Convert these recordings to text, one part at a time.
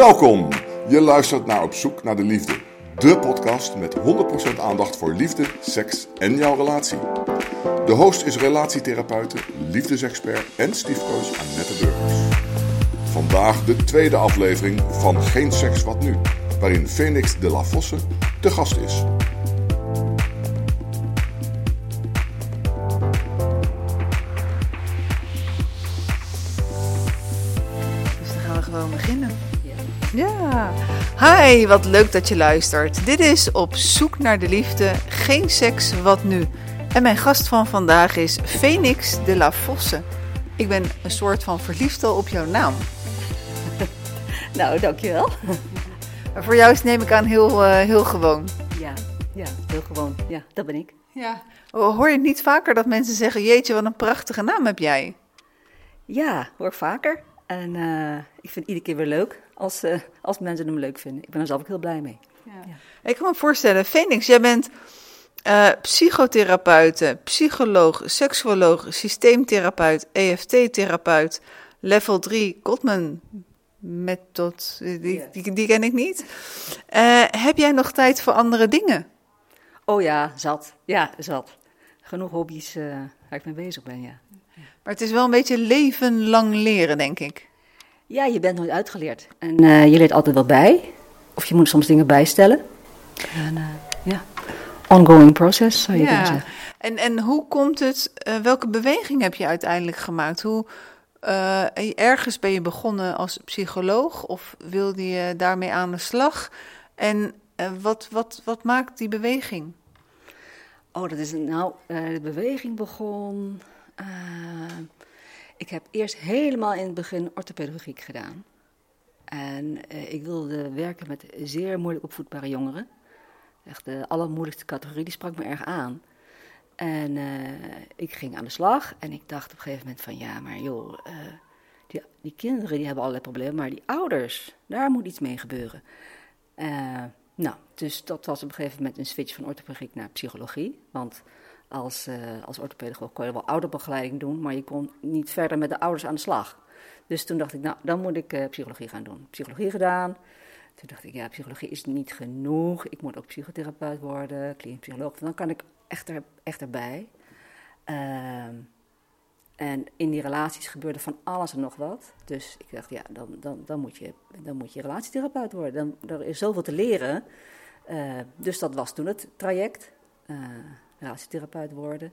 Welkom! Je luistert naar Op zoek naar de liefde. De podcast met 100% aandacht voor liefde, seks en jouw relatie. De host is relatietherapeute, liefdesexpert en stiefcoach Annette Burgers. Vandaag de tweede aflevering van Geen Seks Wat Nu, waarin Phoenix de la Fosse de gast is. Hi, wat leuk dat je luistert. Dit is Op zoek naar de liefde, geen seks, wat nu? En mijn gast van vandaag is Phoenix de la Fosse. Ik ben een soort van verliefd al op jouw naam. Nou, dankjewel. Maar voor jou is het neem ik aan heel, eh, heel gewoon. Ja, ja, heel gewoon. Ja, dat ben ik. Ja. Hoor je niet vaker dat mensen zeggen, jeetje, wat een prachtige naam heb jij? Ja, hoor vaker. En eh, ik vind het iedere keer weer leuk als, eh, als mensen hem leuk vinden. Ik ben er zelf ook heel blij mee. Ik kan me voorstellen, Phoenix, jij bent eh psychotherapeute, psycholoog, seksuoloog, systeemtherapeut, EFT-therapeut, level 3 Gottman methode, die, Ja. die, die ken ik niet. Eh, heb jij nog tijd voor andere dingen? Oh ja, zat. Ja, zat. Genoeg hobby's eh, waar ik mee bezig ben, ja. Maar het is wel een beetje leven lang leren, denk ik. Ja, je bent nooit uitgeleerd. En eh, je leert altijd wel bij. Of je moet soms dingen bijstellen. En eh, ja, ongoing process zou je zeggen. En, en hoe komt het, eh, welke beweging heb je uiteindelijk gemaakt? Hoe, ergens ben je begonnen als psycholoog of wilde je daarmee aan de slag? En wat, wat, wat maakt die beweging? Oh, dat is nou, de beweging begon. Eh, ik heb eerst helemaal in het begin orthopedagogiek gedaan. En eh, ik wilde werken met zeer moeilijk opvoedbare jongeren. Echt de allermoeilijkste categorie, die sprak me erg aan. En eh, ik ging aan de slag en ik dacht op een gegeven moment van ja, maar joh, die, die kinderen die hebben allerlei problemen, maar die ouders, daar moet iets mee gebeuren. Nou, dus dat was op een gegeven moment een switch van orthopedagogiek naar psychologie. Want als, eh als orthopedagoog kon je wel ouderbegeleiding doen, maar je kon niet verder met de ouders aan de slag. Dus toen dacht ik, nou, dan moet ik eh, psychologie gaan doen. Psychologie gedaan. Toen dacht ik, ja, psychologie is niet genoeg. Ik moet ook psychotherapeut worden, klinisch psycholoog. Dan kan ik echt, er, echt erbij. Ehm, en in die relaties gebeurde van alles en nog wat. Dus ik dacht, ja, dan, dan, dan, moet, je, dan moet je relatietherapeut worden. Dan, er is zoveel te leren. Eh, dus dat was toen het traject. Relatietherapeut worden.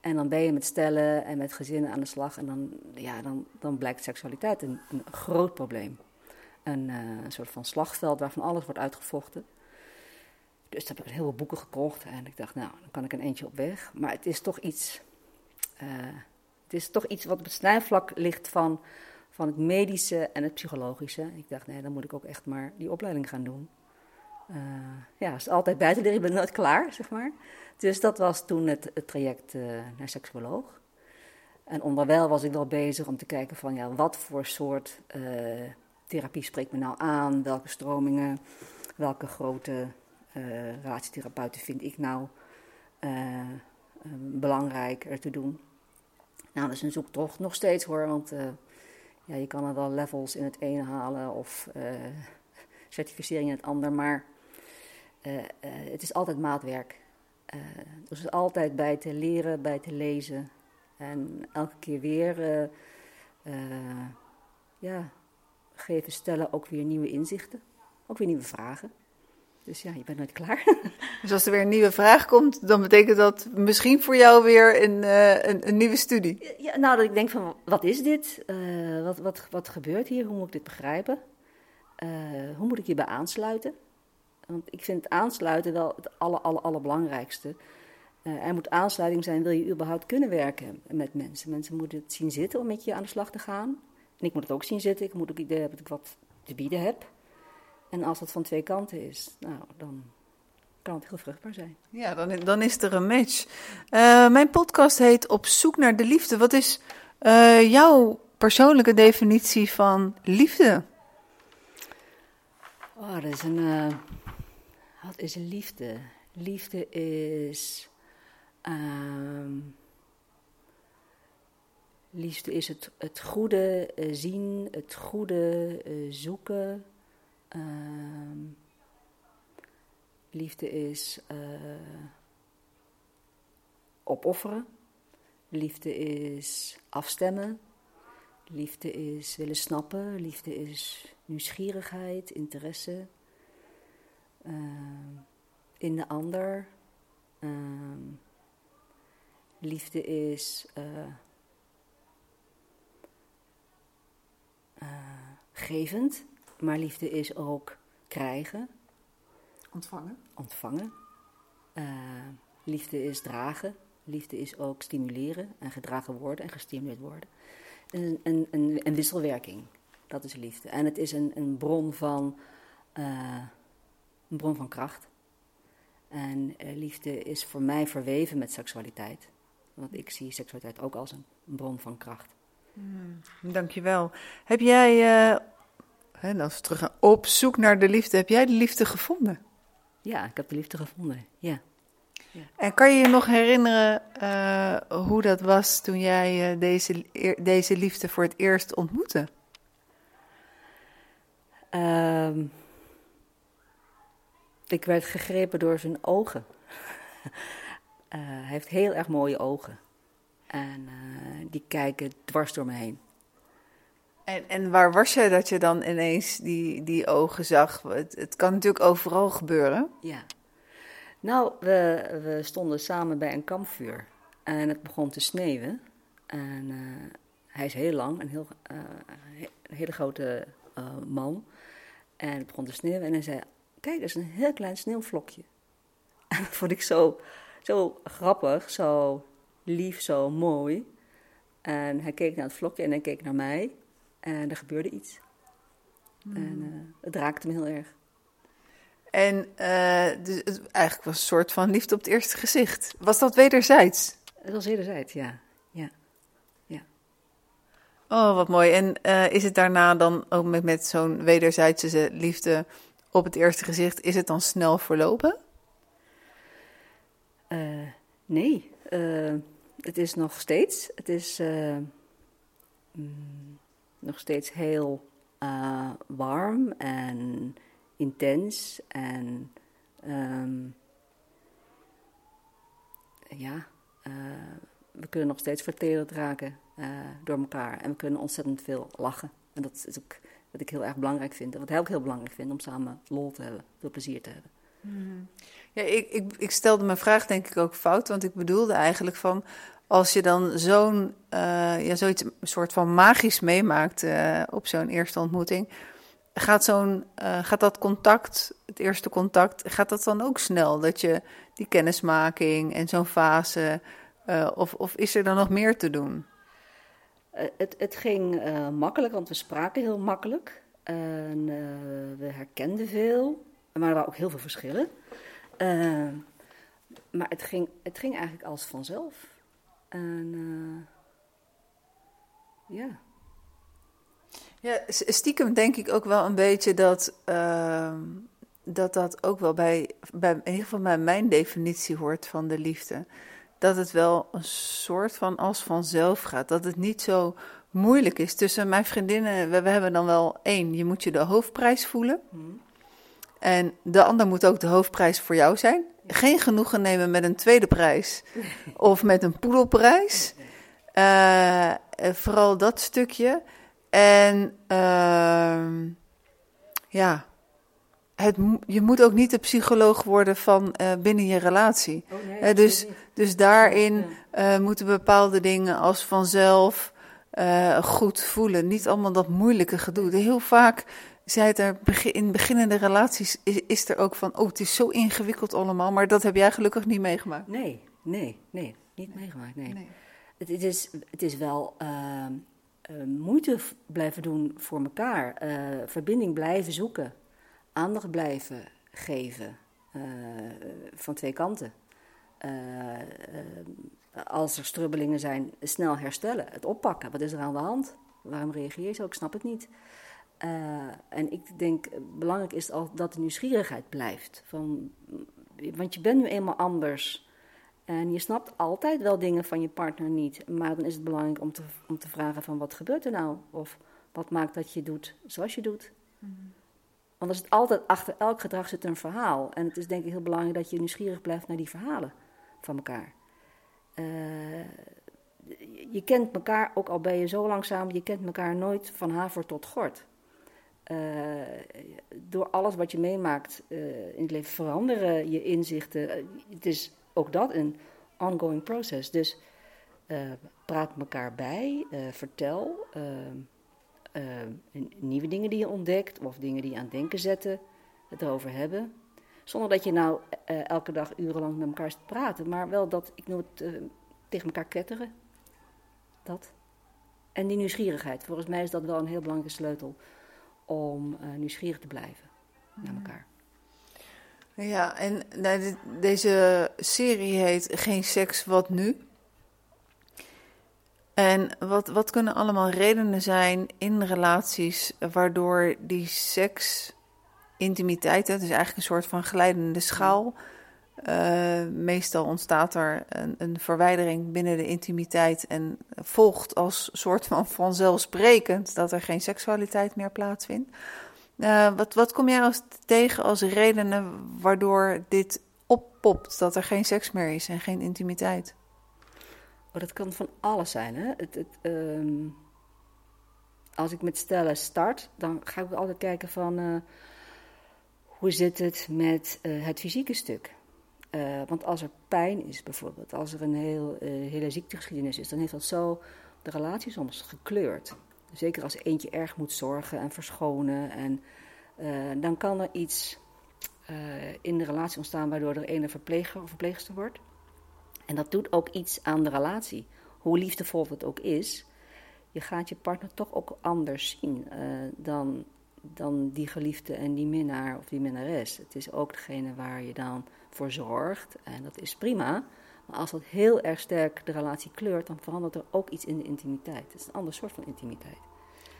En dan ben je met stellen en met gezinnen aan de slag. En dan, ja, dan, dan blijkt seksualiteit een, een groot probleem. Een, eh, een soort van slagveld waarvan alles wordt uitgevochten. Dus toen heb ik een heleboel boeken gekocht. En ik dacht, nou, dan kan ik een eentje op weg. Maar het is toch iets... eh, het is toch iets wat op het snijvlak ligt van, van het medische en het psychologische. Ik dacht, nee, dan moet ik ook echt maar die opleiding gaan doen. Eh, ja, is altijd buiten leren, ik ben nooit klaar, zeg maar. Dus dat was toen het, traject eh, naar seksuoloog. En onderwijl was ik wel bezig om te kijken van, ja, wat voor soort eh, therapie spreekt me nou aan? Welke stromingen, welke grote relatietherapeuten vind ik nou belangrijk er te doen? Nou, dat is een zoektocht nog steeds hoor, want ja, je kan er wel levels in het ene halen of certificering in het ander, maar eh, eh, het is altijd maatwerk. Eh dus er is altijd bij te leren, bij te lezen en elke keer weer ja, geven, stellen ook weer nieuwe inzichten, ook weer nieuwe vragen. Dus ja, je bent nooit klaar. Dus als er weer een nieuwe vraag komt, dan betekent dat misschien voor jou weer een, een, een nieuwe studie. Ja, nou, dat ik denk van, wat is dit? Wat, wat, wat gebeurt hier? Hoe moet ik dit begrijpen? Hoe moet ik hierbij aansluiten? Want ik vind het aansluiten wel het aller, aller, allerbelangrijkste. Eh, er moet aansluiting zijn, wil je überhaupt kunnen werken met mensen. Mensen moeten het zien zitten om met je aan de slag te gaan. En ik moet het ook zien zitten, ik moet ook idee hebben dat ik wat te bieden heb. En als dat van twee kanten is, nou, dan kan het heel vruchtbaar zijn. Ja, dan, dan is er een match. Eh, mijn podcast heet Op zoek naar de liefde. Wat is eh, jouw persoonlijke definitie van liefde? Oh, dat is een. Wat is liefde? Liefde is. ehm, liefde is het, het goede eh, zien, het goede eh, zoeken. Ehm, liefde is uh, opofferen. Liefde is afstemmen. Liefde is willen snappen. Liefde is nieuwsgierigheid, interesse ehm, in de ander. Ehm, liefde is uh, gevend, maar liefde is ook krijgen. Ontvangen. Ontvangen. Uh, liefde is dragen. Liefde is ook stimuleren en gedragen worden en gestimuleerd worden. Een, een, een, een wisselwerking, dat is liefde. En het is een, een, bron, van, uh, een bron van kracht. En uh, liefde is voor mij verweven met seksualiteit. Want ik zie seksualiteit ook als een, een bron van kracht. Mm, dankjewel. Heb jij, uh, als we terug gaan, op zoek naar de liefde, heb jij de liefde gevonden? Ja, ik heb de liefde gevonden, ja. ja. En kan je je nog herinneren uh, hoe dat was toen jij uh, deze, deze liefde voor het eerst ontmoette? Um, ik werd gegrepen door zijn ogen. hij heeft heel erg mooie ogen. En uh, die kijken dwars door me heen. En, en waar was je dat je dan ineens die, die ogen zag? Het, het kan natuurlijk overal gebeuren. Ja. Nou, we, we stonden samen bij een kampvuur. En het begon te sneeuwen. En uh, hij is heel lang, een, heel, een hele grote man. En het begon te sneeuwen. En hij zei, kijk, dat is een heel klein sneeuwvlokje. En dat vond ik zo, zo grappig, zo lief, zo mooi. En hij keek naar het vlokje en hij keek naar mij. En er gebeurde iets. Hmm. En uh, het raakte me heel erg. En uh, dus het eigenlijk was een soort van liefde op het eerste gezicht. Was dat wederzijds? Het was wederzijds, ja. ja. ja. Oh, wat mooi. En uh, is het daarna dan ook met, met zo'n wederzijdse liefde op het eerste gezicht, is het dan snel verlopen? nee, het is nog steeds. Het is mm, nog steeds heel warm en intens. En um, ja, we kunnen nog steeds verterend raken door elkaar. En we kunnen ontzettend veel lachen. En dat is ook wat ik heel erg belangrijk vind. Wat hij ook heel belangrijk vindt, om samen lol te hebben, veel plezier te hebben. Mm. Ja, ik, ik, ik stelde mijn vraag denk ik ook fout, want ik bedoelde eigenlijk van als je dan zo'n, uh, ja, zoiets een soort van magisch meemaakt uh, op zo'n eerste ontmoeting, gaat, zo'n, uh, gaat dat contact, het eerste contact, gaat dat dan ook snel? Dat je die kennismaking en zo'n fase, of, of is er dan nog meer te doen? Het, het ging makkelijk, want we spraken heel makkelijk. En we herkenden veel, maar er waren ook heel veel verschillen. maar het ging, het ging eigenlijk als vanzelf. En ja. Ja, stiekem denk ik ook wel een beetje dat uh, dat, dat ook wel bij, bij, in ieder geval bij mijn definitie hoort van de liefde. Dat het wel een soort van als vanzelf gaat. Dat het niet zo moeilijk is. Tussen mijn vriendinnen, we, we hebben dan wel één, je moet je de hoofdprijs voelen. Hmm. En de ander moet ook de hoofdprijs voor jou zijn. Geen genoegen nemen met een tweede prijs of met een poedelprijs. Uh, vooral dat stukje. En uh, ja, het, je moet ook niet de psycholoog worden van uh, binnen je relatie. Oh, nee, dus, dus daarin moeten bepaalde dingen als vanzelf goed voelen. Niet allemaal dat moeilijke gedoe. Heel vaak zei er in beginnende relaties is, is, er ook van, oh, het is zo ingewikkeld allemaal, maar dat heb jij gelukkig niet meegemaakt. Nee, nee, nee, niet meegemaakt, nee. nee. Het, het, is, het is wel uh, uh, moeite blijven doen voor elkaar, uh, verbinding blijven zoeken, aandacht blijven geven van twee kanten. Als er strubbelingen zijn, snel herstellen, het oppakken. Wat is er aan de hand? Waarom reageer je zo? Ik snap het niet. Uh, en ik denk, belangrijk is al dat de nieuwsgierigheid blijft. Van, want je bent nu eenmaal anders. En je snapt altijd wel dingen van je partner niet. Maar dan is het belangrijk om te, om te vragen van wat gebeurt er nou? Of wat maakt dat je doet zoals je doet? Mm Want er zit altijd achter elk gedrag zit een verhaal. En het is denk ik heel belangrijk dat je nieuwsgierig blijft naar die verhalen van elkaar. Uh, je kent elkaar, ook al ben je zo lang samen, je kent elkaar nooit van haver tot gort. Uh, door alles wat je meemaakt uh, in het leven veranderen je inzichten. het is ook dat een ongoing process. Dus praat elkaar bij, vertel nieuwe dingen die je ontdekt of dingen die je aan het denken zetten, het erover hebben. Zonder dat je nou elke dag urenlang met elkaar zit praten, maar wel dat, ik noem het tegen elkaar ketteren. Dat. En die nieuwsgierigheid. Volgens mij is dat wel een heel belangrijke sleutel om uh, nieuwsgierig te blijven naar elkaar. Ja, en nou, deze serie heet Geen seks, wat nu? En wat, wat kunnen allemaal redenen zijn in relaties waardoor die seks, intimiteit, het is eigenlijk een soort van glijdende schaal, uh, meestal ontstaat er een, een, verwijdering binnen de intimiteit en volgt als soort van vanzelfsprekend dat er geen seksualiteit meer plaatsvindt. Uh, wat, wat kom jij als tegen als redenen waardoor dit oppopt, dat er geen seks meer is en geen intimiteit? Oh, dat kan van alles zijn. Hè? Het, het, um, als ik met stellen start, dan ga ik altijd kijken van uh, hoe zit het met het fysieke stuk. Uh, want als er pijn is bijvoorbeeld, als er een heel, uh, hele ziektegeschiedenis is, dan heeft dat zo de relatie soms gekleurd. Zeker als eentje erg moet zorgen en verschonen. En dan kan er iets in de relatie ontstaan waardoor er een verpleger of verpleegster wordt. En dat doet ook iets aan de relatie. Hoe liefdevol het ook is, je gaat je partner toch ook anders zien dan, dan die geliefde en die minnaar of die minnares. Het is ook degene waar je dan voor zorgt. En dat is prima. Maar als dat heel erg sterk de relatie kleurt, dan verandert er ook iets in de intimiteit. Het is een ander soort van intimiteit.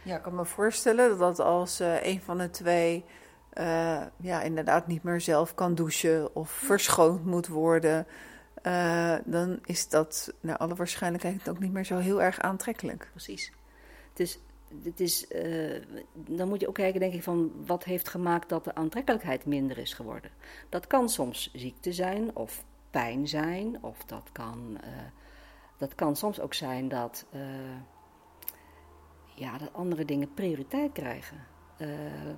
Ja, ik kan me voorstellen dat als uh, een van de twee uh, ja, inderdaad niet meer zelf kan douchen of verschoond moet worden, uh, dan is dat naar alle waarschijnlijkheid ook niet meer zo heel erg aantrekkelijk. Precies. Het is het is, uh, dan moet je ook kijken, denk ik, van wat heeft gemaakt dat de aantrekkelijkheid minder is geworden. Dat kan soms ziekte zijn of pijn zijn, of dat kan, uh, dat kan soms ook zijn dat, uh, ja, dat andere dingen prioriteit krijgen.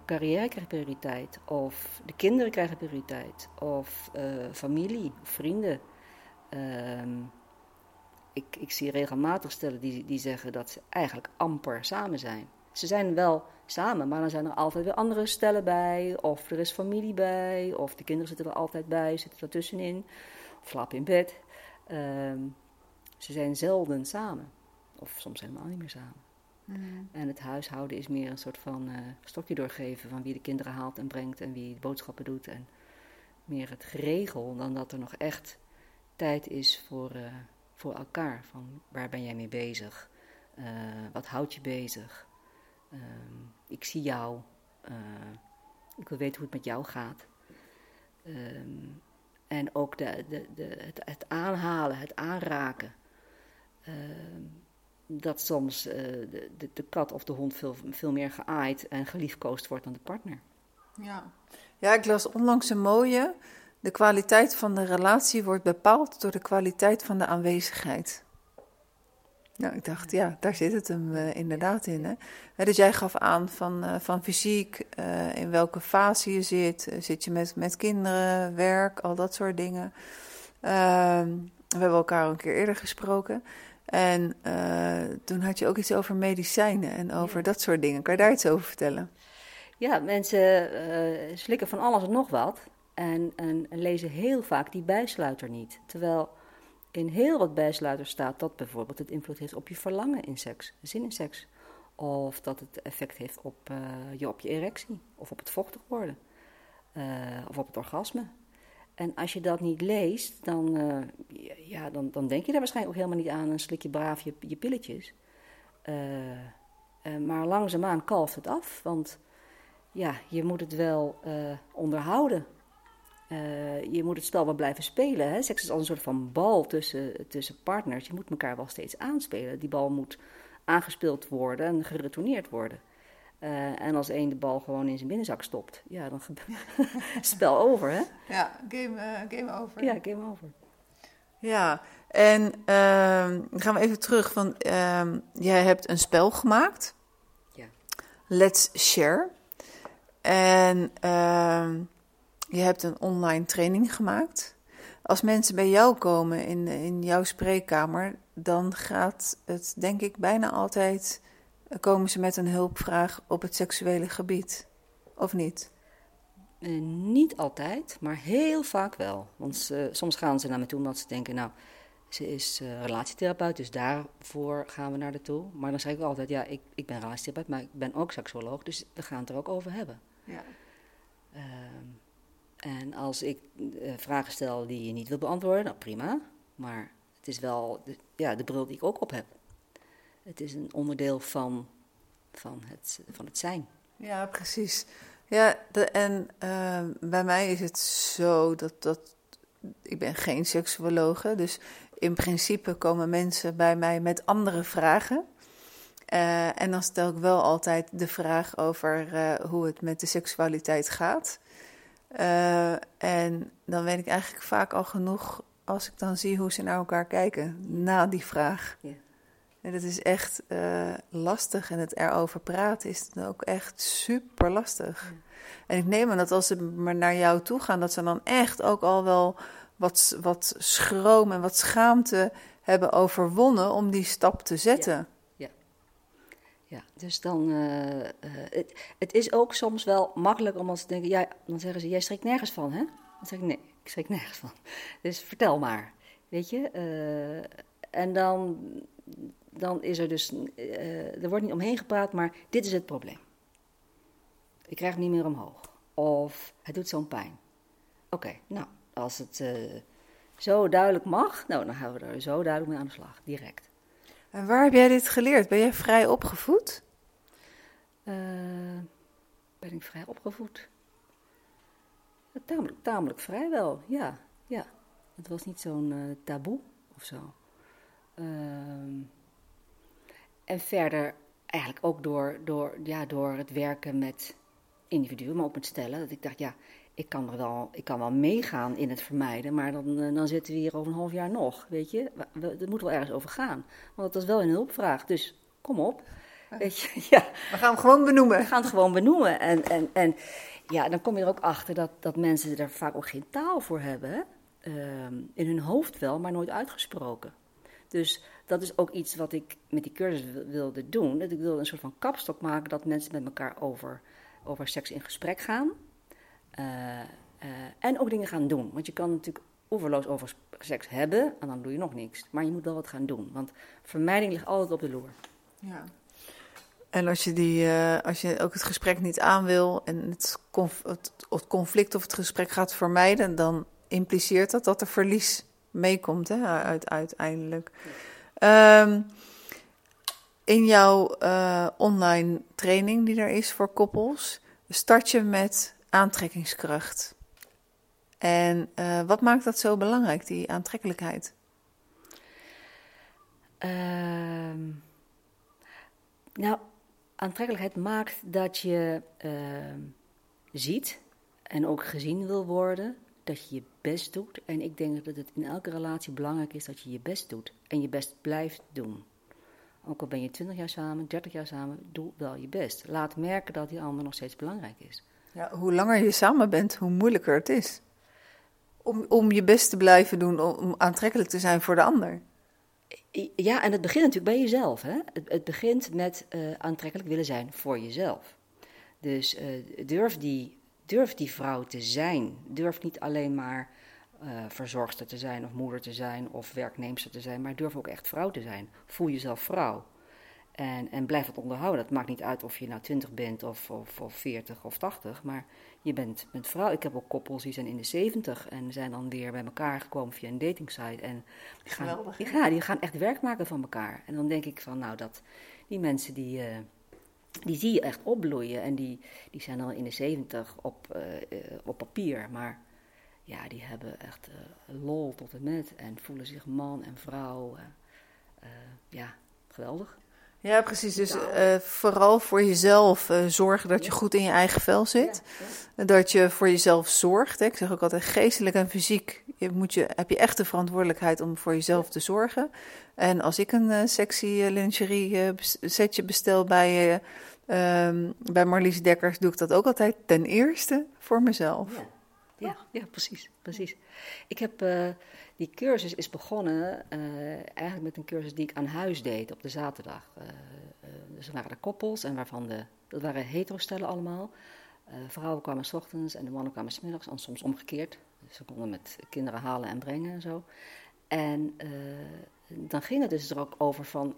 carrière krijgt prioriteit, of de kinderen krijgen prioriteit, of familie, vrienden. Ehm, ik, ik zie regelmatig stellen die, die zeggen dat ze eigenlijk amper samen zijn. Ze zijn wel samen, maar dan zijn er altijd weer andere stellen bij. Of er is familie bij. Of de kinderen zitten er altijd bij, zitten er tussenin. Of slapen in bed. Um, ze zijn zelden samen. Of soms helemaal niet meer samen. Mm. En het huishouden is meer een soort van uh, stokje doorgeven van wie de kinderen haalt en brengt en wie de boodschappen doet. En meer het geregel dan dat er nog echt tijd is voor, uh, voor elkaar. Van waar ben jij mee bezig? Uh, wat houdt je bezig? Uh, ik zie jou. Uh, ik wil weten hoe het met jou gaat. Um, en ook de, de, de, het, het, aanhalen, het aanraken. Ehm, dat soms eh, de, de, de, kat of de hond veel, veel meer geaaid en geliefkoosd wordt dan de partner. Ja. ja, ik las onlangs een mooie. De kwaliteit van de relatie wordt bepaald door de kwaliteit van de aanwezigheid. Nou, ik dacht, ja, daar zit het hem uh, inderdaad in. Hè? Dus jij gaf aan van, uh, van fysiek, uh, in welke fase je zit. zit je met, met kinderen, werk, al dat soort dingen. Ehm, we hebben elkaar een keer eerder gesproken. En toen had je ook iets over medicijnen en over ja. dat soort dingen. Kan je daar iets over vertellen? Ja, mensen slikken van alles en nog wat. En, en, en, lezen heel vaak die bijsluiter niet. Terwijl in heel wat bijsluiters staat dat bijvoorbeeld het invloed heeft op je verlangen in seks, zin in seks. Of dat het effect heeft op, uh, je, op je erectie, of op het vochtig worden, uh, of op het orgasme. En als je dat niet leest, dan, uh, ja, dan, dan denk je daar waarschijnlijk ook helemaal niet aan. Dan slik je braaf je, je pilletjes. maar langzaamaan kalft het af, want ja, je moet het wel onderhouden. Uh, je moet het spel wel blijven spelen. Hè? Seks is als een soort van bal tussen, tussen partners. Je moet elkaar wel steeds aanspelen. Die bal moet aangespeeld worden en geretourneerd worden. Eh, en als één de bal gewoon in zijn binnenzak stopt, ja, dan spel over, hè? Ja, game, uh, game over. Ja, game over. Ja, en uh, dan gaan we even terug, want uh, jij hebt een spel gemaakt. Ja. Let's Share. En ehm, je hebt een online training gemaakt. Als mensen bij jou komen in, in jouw spreekkamer, dan gaat het denk ik bijna altijd komen ze met een hulpvraag op het seksuele gebied, of niet? Uh, niet altijd, maar heel vaak wel. Want uh, soms gaan ze naar me toe omdat ze denken, nou, ze is uh, relatietherapeut, dus daarvoor gaan we naar de toe. Maar dan zeg ik altijd, ja, ik, ik ben relatietherapeut, maar ik ben ook seksuoloog, dus we gaan het er ook over hebben. Ja. Ehm, en als ik vragen stel die je niet wil beantwoorden, nou prima. Maar het is wel de, ja, de bril die ik ook op heb. Het is een onderdeel van, van, het, van het zijn. Ja, precies. Ja, en uh, bij mij is het zo dat, dat. Ik ben geen seksuologe, dus in principe komen mensen bij mij met andere vragen. Uh, en dan stel ik wel altijd de vraag over uh, hoe het met de seksualiteit gaat. Uh, en dan weet ik eigenlijk vaak al genoeg als ik dan zie hoe ze naar elkaar kijken na die vraag. Ja. En dat is echt uh, lastig en het erover praten is dan ook echt super lastig. Ja. En ik neem aan dat als ze maar naar jou toe gaan, dat ze dan echt ook al wel wat, wat schroom en wat schaamte hebben overwonnen om die stap te zetten. Ja, ja. dus dan. Uh, het, het, is ook soms wel makkelijk om als te denken, ja, dan zeggen ze: Jij schrikt nergens van, hè? Dan zeg ik: Nee, ik schrik nergens van. Dus vertel maar. Weet je? en dan dan is er dus, er wordt niet omheen gepraat, maar dit is het probleem. Ik krijg hem niet meer omhoog. Of het doet zo'n pijn. Oké, nou, als het zo duidelijk mag, nou, dan gaan we er zo duidelijk mee aan de slag, direct. En waar heb jij dit geleerd? Ben jij vrij opgevoed? Uh, ben ik vrij opgevoed? Tamelijk, tamelijk vrij wel, ja. ja. Het was niet zo'n taboe of zo. Ehm, en verder eigenlijk ook door, door, ja, door het werken met individuen, maar ook met stellen. Dat ik dacht, ja, ik kan, er wel, ik kan wel meegaan in het vermijden, maar dan, eh, dan zitten we hier over een half jaar nog, weet je. Er moet wel ergens over gaan. Want dat is wel een hulpvraag, dus kom op. Weet je, ja. We gaan hem gewoon benoemen. We gaan het gewoon benoemen. En, en, en ja, dan kom je er ook achter dat, dat mensen er vaak ook geen taal voor hebben. Ehm, in hun hoofd wel, maar nooit uitgesproken. Dus dat is ook iets wat ik met die cursus wilde doen. Dat ik wilde een soort van kapstok maken dat mensen met elkaar over, over seks in gesprek gaan. Uh, uh, en ook dingen gaan doen. Want je kan natuurlijk oeverloos over seks hebben en dan doe je nog niks. Maar je moet wel wat gaan doen. Want vermijding ligt altijd op de loer. Ja. En als je, die, uh, als je ook het gesprek niet aan wil en het, conf het, het conflict of het gesprek gaat vermijden, dan impliceert dat dat er verlies meekomt hè, uit, uiteindelijk. Um, in jouw online training die er is voor koppels, start je met aantrekkingskracht. En uh, wat maakt dat zo belangrijk, die aantrekkelijkheid? Uh, nou, aantrekkelijkheid maakt dat je ehm, ziet en ook gezien wil worden dat je je best doet. En ik denk dat het in elke relatie belangrijk is dat je je best doet. En je best blijft doen. Ook al ben je 20 jaar samen, 30 jaar samen, doe wel je best. Laat merken dat die ander nog steeds belangrijk is. Ja, hoe langer je samen bent, hoe moeilijker het is. Om, om je best te blijven doen, om aantrekkelijk te zijn voor de ander. Ja, en het begint natuurlijk bij jezelf. Hè? Het, het begint met uh, aantrekkelijk willen zijn voor jezelf. Dus uh, durf die durf die vrouw te zijn. Durf niet alleen maar uh, verzorgster te zijn of moeder te zijn of werknemster te zijn, maar durf ook echt vrouw te zijn. Voel jezelf vrouw. En, en blijf het onderhouden. Het maakt niet uit of je nou 20 bent of, of, of 40 of 80, maar je bent, bent vrouw. Ik heb ook koppels die zijn in de 70 en zijn dan weer bij elkaar gekomen via een datingsite. En die gaan, ja, die gaan echt werk maken van elkaar. En dan denk ik van, nou, dat die mensen die. Uh, die zie je echt opbloeien. En die, die zijn al in de zeventig op, uh, uh, op papier. Maar ja, die hebben echt lol tot en met. En voelen zich man en vrouw. ja, geweldig. Ja, precies. Dus uh, vooral voor jezelf uh, zorgen dat je goed in je eigen vel zit. Ja, dat je voor jezelf zorgt. Hè. Ik zeg ook altijd, geestelijk en fysiek je moet je, heb je echt de verantwoordelijkheid om voor jezelf te zorgen. En als ik een uh, sexy lingerie setje bestel bij, um, bij Marlies Dekkers, doe ik dat ook altijd ten eerste voor mezelf. Ja, ja, ja precies, precies. Ik heb die cursus is begonnen uh, eigenlijk met een cursus die ik aan huis deed op de zaterdag. Uh, uh, dus er waren er koppels en waarvan de, dat waren heterostellen allemaal. vrouwen kwamen s ochtends en de mannen kwamen s middags en soms omgekeerd. Dus ze konden met kinderen halen en brengen en zo. En dan ging het dus er ook over van,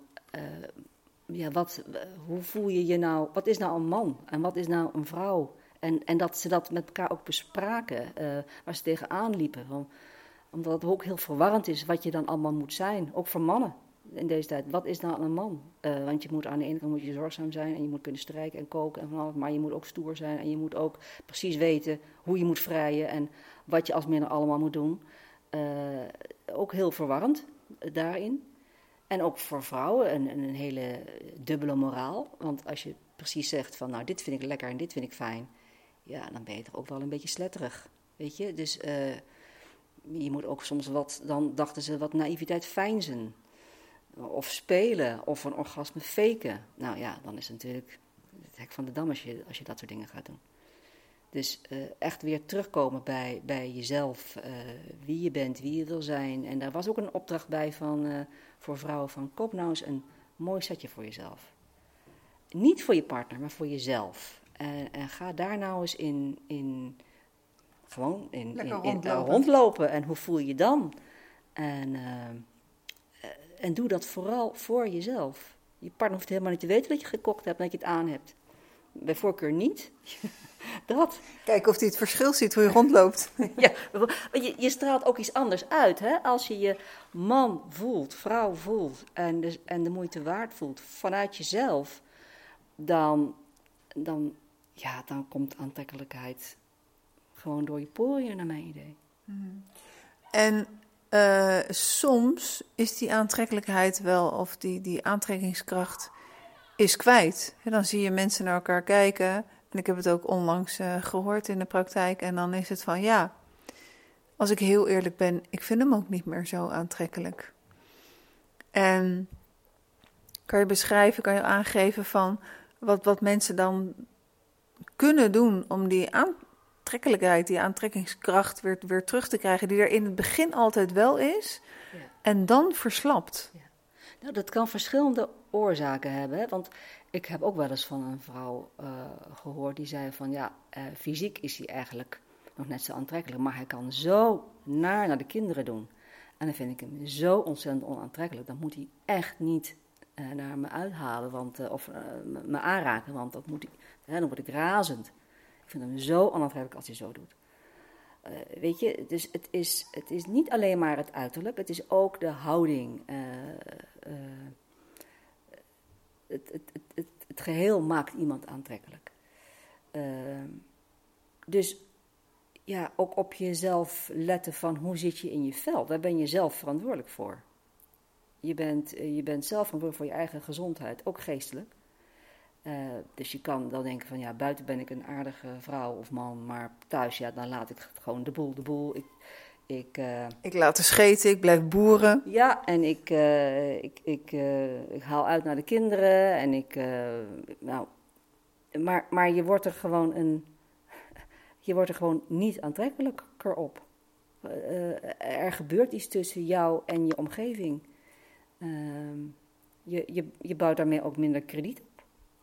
ja, wat, hoe voel je je nou, wat is nou een man en wat is nou een vrouw? En, en dat ze dat met elkaar ook bespraken, waar ze tegenaan liepen. Van, omdat het ook heel verwarrend is wat je dan allemaal moet zijn. Ook voor mannen in deze tijd. Wat is nou een man? Uh, want je moet aan de ene kant moet je zorgzaam zijn en je moet kunnen strijken en koken en van alles. Maar je moet ook stoer zijn en je moet ook precies weten hoe je moet vrijen en wat je als minder allemaal moet doen. Uh, ook heel verwarrend uh, daarin. En ook voor vrouwen een, een hele dubbele moraal. Want als je precies zegt van nou dit vind ik lekker en dit vind ik fijn. Ja, dan ben je toch ook wel een beetje sletterig. Weet je? Dus je moet ook soms wat, dan dachten ze, wat naïviteit fijnzen. Of spelen, of een orgasme faken. Nou ja, dan is het natuurlijk het hek van de dam als je, als je dat soort dingen gaat doen. Dus uh, echt weer terugkomen bij, bij jezelf, uh, wie je bent, wie je wil zijn. En daar was ook een opdracht bij van, uh, voor vrouwen van koop nou eens een mooi setje voor jezelf. Niet voor je partner, maar voor jezelf. en ga daar nou eens in, in gewoon in, in, in rondlopen. rondlopen. En hoe voel je je dan? En, uh, en doe dat vooral voor jezelf. Je partner hoeft helemaal niet te weten dat je gekocht hebt en dat je het aan hebt. Bij voorkeur niet. dat. Kijken of hij het verschil ziet hoe je rondloopt. ja, je, je, straalt ook iets anders uit. Hè? Als je je man voelt, vrouw voelt en de, en de moeite waard voelt vanuit jezelf, dan, dan, ja, dan komt aantrekkelijkheid gewoon door je poriën, naar mijn idee. Mm. En uh, soms is die aantrekkelijkheid wel, of die, die aantrekkingskracht is kwijt. En dan zie je mensen naar elkaar kijken. En ik heb het ook onlangs uh, gehoord in de praktijk. En dan is het van ja, als ik heel eerlijk ben, ik vind hem ook niet meer zo aantrekkelijk. En kan je beschrijven, kan je aangeven van wat, wat mensen dan kunnen doen om die aan, aantrekkelijkheid, die aantrekkingskracht weer, weer terug te krijgen, die er in het begin altijd wel is ja. en dan verslapt. Ja. Nou, dat kan verschillende oorzaken hebben. Hè? Want ik heb ook wel eens van een vrouw uh, gehoord die zei van ja, uh, fysiek is hij eigenlijk nog net zo aantrekkelijk, maar hij kan zo naar naar de kinderen doen. En dan vind ik hem zo ontzettend onaantrekkelijk. Dan moet hij echt niet uh, naar me uithalen want, of me aanraken, want dat moet hij, dan word ik razend. Ik vind hem zo onaantrekkelijk als hij zo doet. Uh, weet je, dus het is, het is niet alleen maar het uiterlijk, het is ook de houding. Uh, uh, het, het, het, het, geheel maakt iemand aantrekkelijk. dus ja, ook op jezelf letten van hoe zit je in je vel. Daar ben je zelf verantwoordelijk voor. Je bent, je bent zelf verantwoordelijk voor je eigen gezondheid, ook geestelijk. Uh, dus je kan dan denken van ja, buiten ben ik een aardige vrouw of man, maar thuis ja, dan laat ik gewoon de boel, de boel. Ik, ik, uh, ik laat de scheten, ik blijf boeren. Ja, en ik, uh, ik, ik, ik haal uit naar de kinderen en ik, nou, maar, maar je wordt er gewoon een, je wordt er gewoon niet aantrekkelijker op. er gebeurt iets tussen jou en je omgeving. Ehm, je, je, je bouwt daarmee ook minder krediet op.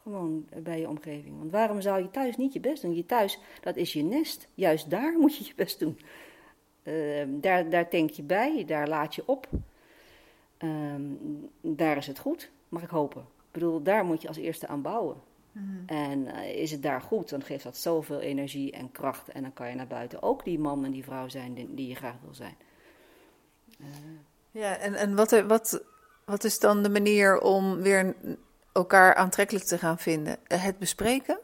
Gewoon bij je omgeving. Want waarom zou je thuis niet je best doen? Je thuis, dat is je nest. Juist daar moet je je best doen. Uh, daar, daar denk je bij, daar laat je op. Uh, daar is het goed, mag ik hopen. Ik bedoel, daar moet je als eerste aan bouwen. Mm En uh, is het daar goed, dan geeft dat zoveel energie en kracht. En dan kan je naar buiten ook die man en die vrouw zijn die, die je graag wil zijn. Eh. ja, en, en wat, wat, wat is dan de manier om weer elkaar aantrekkelijk te gaan vinden? Het bespreken?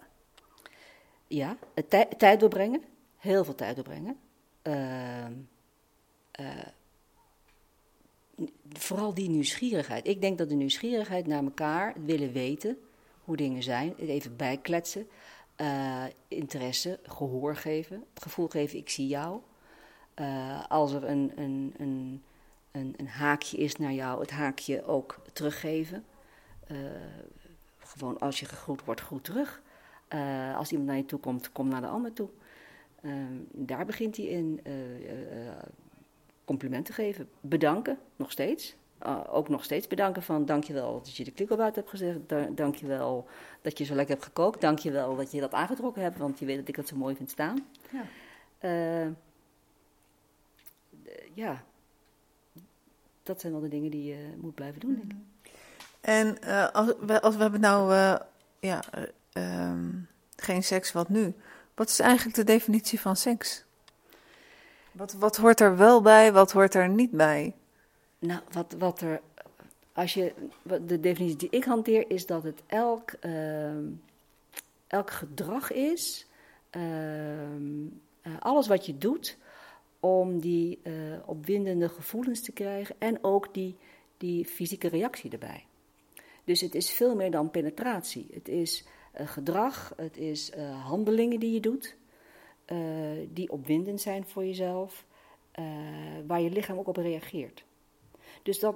Ja, het tij tijd doorbrengen. Heel veel tijd doorbrengen. Uh, vooral die nieuwsgierigheid. Ik denk dat de nieuwsgierigheid naar elkaar, willen weten hoe dingen zijn, even bijkletsen, uh, interesse, gehoor geven, het gevoel geven: ik zie jou. Als er een, een, een, een haakje is naar jou, het haakje ook teruggeven. Uh, gewoon als je gegroet wordt, goed terug. Uh, als iemand naar je toe komt, kom naar de ander toe. Uh, daar begint hij in complimenten geven. Bedanken, nog steeds. ook nog steeds bedanken van dankjewel dat je de klikkelbuit hebt gezegd. Da dankjewel dat je zo lekker hebt gekookt. Dankjewel dat je dat aangetrokken hebt, want je weet dat ik dat zo mooi vind staan. Ja, ja dat zijn wel de dingen die je moet blijven doen, denk ik. En uh, als, we, als we hebben nou uh, ja, uh, geen seks, wat nu? Wat is eigenlijk de definitie van seks? Wat, wat hoort er wel bij, wat hoort er niet bij? Nou, wat, wat er. Als je, de definitie die ik hanteer is dat het elk, ehm, elk gedrag is. Ehm, alles wat je doet om die opwindende gevoelens te krijgen en ook die, die fysieke reactie erbij. Dus het is veel meer dan penetratie. Het is uh, gedrag, het is uh, handelingen die je doet, uh, die opwindend zijn voor jezelf, waar je lichaam ook op reageert. Dus dat,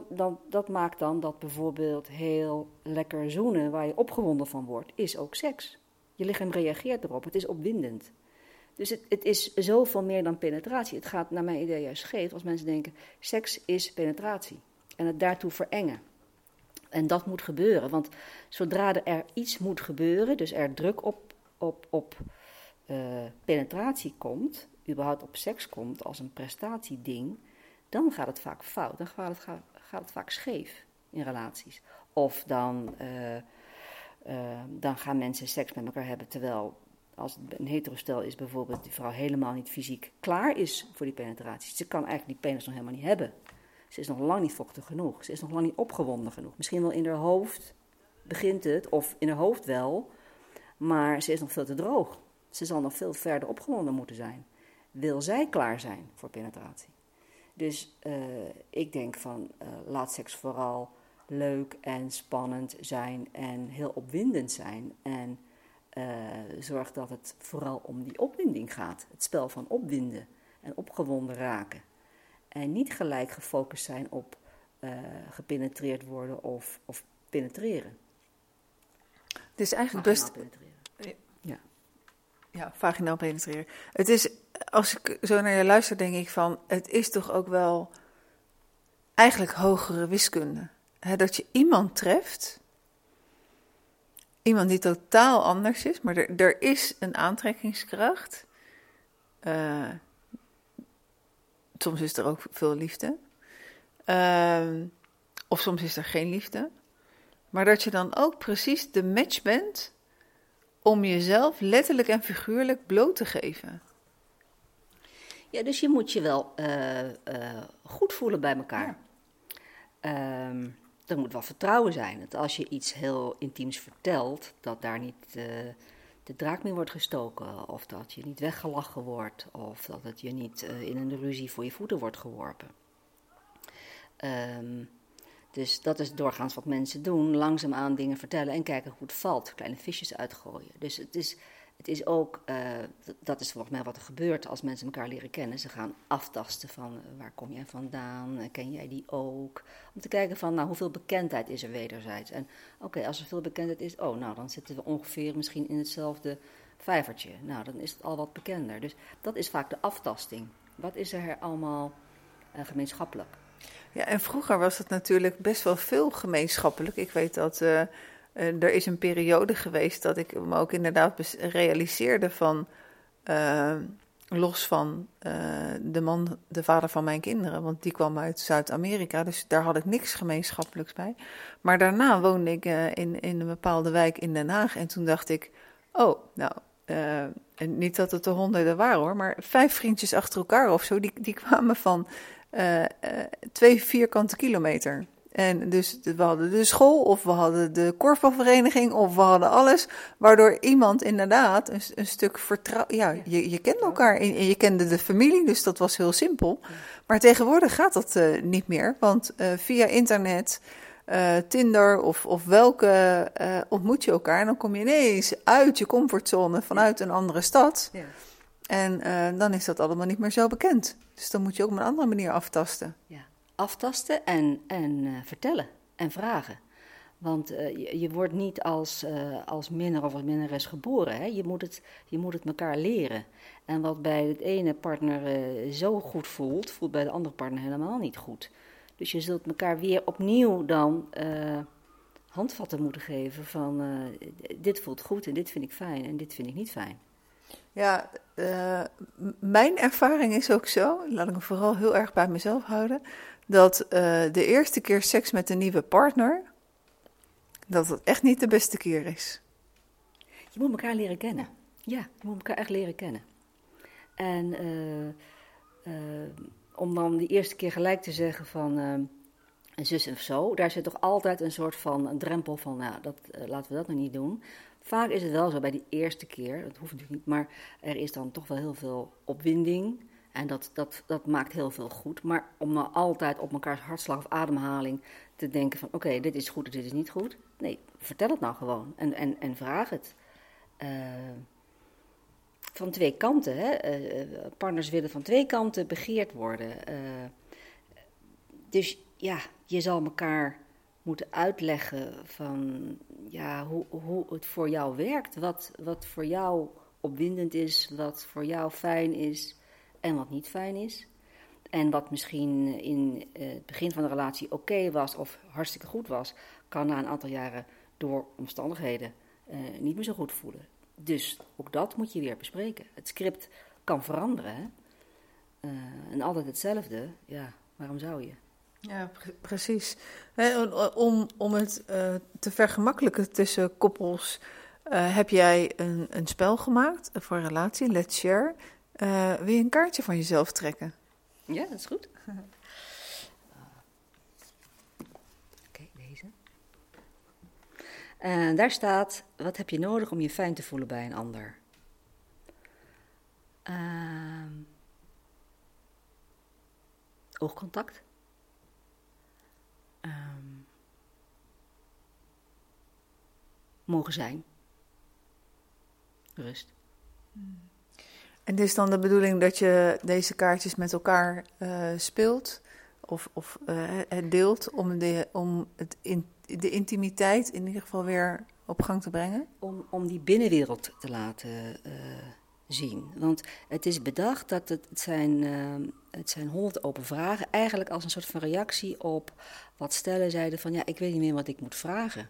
dat, maakt dan dat bijvoorbeeld heel lekker zoenen, waar je opgewonden van wordt, is ook seks. Je lichaam reageert erop, het is opwindend. Dus het, het is zoveel meer dan penetratie. Het gaat naar mijn idee juist scheef als mensen denken, seks is penetratie. En het daartoe verengen. En dat moet gebeuren, want zodra er iets moet gebeuren, dus er druk op, op, op uh, penetratie komt, überhaupt op seks komt als een prestatieding, dan gaat het vaak fout. Dan gaat het, gaat, het vaak scheef in relaties. Of dan, uh, uh, dan gaan mensen seks met elkaar hebben terwijl als het een heterostel is bijvoorbeeld, die vrouw helemaal niet fysiek klaar is voor die penetratie. Ze kan eigenlijk die penis nog helemaal niet hebben. Ze is nog lang niet vochtig genoeg. Ze is nog lang niet opgewonden genoeg. Misschien wel in haar hoofd begint het, of in haar hoofd wel, maar ze is nog veel te droog. Ze zal nog veel verder opgewonden moeten zijn. Wil zij klaar zijn voor penetratie? Dus uh, ik denk van uh, laat seks vooral leuk en spannend zijn en heel opwindend zijn. En uh, zorg dat het vooral om die opwinding gaat. Het spel van opwinden en opgewonden raken. En niet gelijk gefocust zijn op uh, gepenetreerd worden of, of penetreren. Het is eigenlijk best. Penetreren. Ja. Ja, vaginaal penetreren. Het is, als ik zo naar je luister, denk ik van: het is toch ook wel eigenlijk hogere wiskunde. dat je iemand treft, iemand die totaal anders is, maar er, er is een aantrekkingskracht. Uh, soms is er ook veel liefde. Uh, of soms is er geen liefde. Maar dat je dan ook precies de match bent om jezelf letterlijk en figuurlijk bloot te geven. Ja, dus je moet je wel uh, uh, goed voelen bij elkaar. Ja. Um, er moet wel vertrouwen zijn. Dat als je iets heel intiems vertelt, dat daar niet uh, de draak mee wordt gestoken, of dat je niet weggelachen wordt, of dat het je niet uh, in een ruzie voor je voeten wordt geworpen. Um, dus dat is doorgaans wat mensen doen: langzaamaan dingen vertellen en kijken hoe het valt, kleine visjes uitgooien. Dus het is het is ook, uh, dat is volgens mij wat er gebeurt als mensen elkaar leren kennen. Ze gaan aftasten van uh, waar kom jij vandaan, uh, ken jij die ook? Om te kijken van nou, hoeveel bekendheid is er wederzijds. En oké, als er veel bekendheid is, oh nou dan zitten we ongeveer misschien in hetzelfde vijvertje. Nou, dan is het al wat bekender. Dus dat is vaak de aftasting. Wat is er allemaal gemeenschappelijk? Ja, en vroeger was het natuurlijk best wel veel gemeenschappelijk. Ik weet dat er is een periode geweest dat ik me ook inderdaad realiseerde van. Uh, los van uh, de man, de vader van mijn kinderen, want die kwam uit Zuid-Amerika, dus daar had ik niks gemeenschappelijks bij. Maar daarna woonde ik in, in een bepaalde wijk in Den Haag en toen dacht ik, oh, nou, niet dat het er honderden waren hoor, maar vijf vriendjes achter elkaar of zo, die, die kwamen van twee vierkante kilometer. En dus we hadden de school, of we hadden de korfbalvereniging, of we hadden alles. Waardoor iemand inderdaad een, een stuk vertrouwen. Ja, je, je kende elkaar en je kende de familie, dus dat was heel simpel. Maar tegenwoordig gaat dat uh, niet meer, want uh, via internet, uh, Tinder of, of welke ontmoet je elkaar. En dan kom je ineens uit je comfortzone vanuit een andere stad. Ja. En dan is dat allemaal niet meer zo bekend. Dus dan moet je ook op een andere manier aftasten. Ja aftasten en, en uh, vertellen en vragen. Want je, je, wordt niet als, uh, als minnaar of als minnares geboren. Hè? Je, moet het, je moet het elkaar leren. En wat bij het ene partner zo goed voelt, voelt bij de andere partner helemaal niet goed. Dus je zult elkaar weer opnieuw dan handvatten moeten geven van dit voelt goed en dit vind ik fijn en dit vind ik niet fijn. Ja, uh, mijn ervaring is ook zo, laat ik me vooral heel erg bij mezelf houden, dat uh, de eerste keer seks met een nieuwe partner, dat het echt niet de beste keer is. Je moet elkaar leren kennen. Ja, je moet elkaar echt leren kennen. En uh, om dan die eerste keer gelijk te zeggen van een zus en zo, daar zit toch altijd een soort van een drempel van, nou, dat, laten we dat nog niet doen. Vaak is het wel zo bij die eerste keer, dat hoeft natuurlijk niet, maar er is dan toch wel heel veel opwinding. En dat, dat, dat maakt heel veel goed. Maar om nou altijd op mekaars hartslag of ademhaling te denken van... oké, dit is goed dit is niet goed. Nee, vertel het nou gewoon en, en, en vraag het. Uh, van twee kanten, hè. Uh, partners willen van twee kanten begeerd worden. Dus ja, je zal elkaar moeten uitleggen van ja, hoe, hoe het voor jou werkt. Wat, wat voor jou opwindend is, wat voor jou fijn is en wat niet fijn is. En wat misschien in het begin van de relatie oké was of hartstikke goed was, kan na een aantal jaren door omstandigheden uh, niet meer zo goed voelen. Dus ook dat moet je weer bespreken. Het script kan veranderen. Uh, en altijd hetzelfde, ja, waarom zou je? Ja, precies. om, om het uh, te vergemakkelijken tussen koppels, uh, heb jij een, een spel gemaakt voor een relatie, Let's Share. Uh, wil je een kaartje van jezelf trekken? Ja, dat is goed. Oké, deze. En daar staat: wat heb je nodig om je fijn te voelen bij een ander? Uh, oogcontact. Um, mogen zijn. Rust. Hmm. En het is dan de bedoeling dat je deze kaartjes met elkaar uh, speelt of, of uh, het deelt om, de, om het in, de intimiteit in ieder geval weer op gang te brengen? Om, om die binnenwereld te laten uh, zien. Want het is bedacht dat het, zijn, het zijn honderd open vragen, eigenlijk als een soort van reactie op wat stellen zeiden van ja, ik weet niet meer wat ik moet vragen.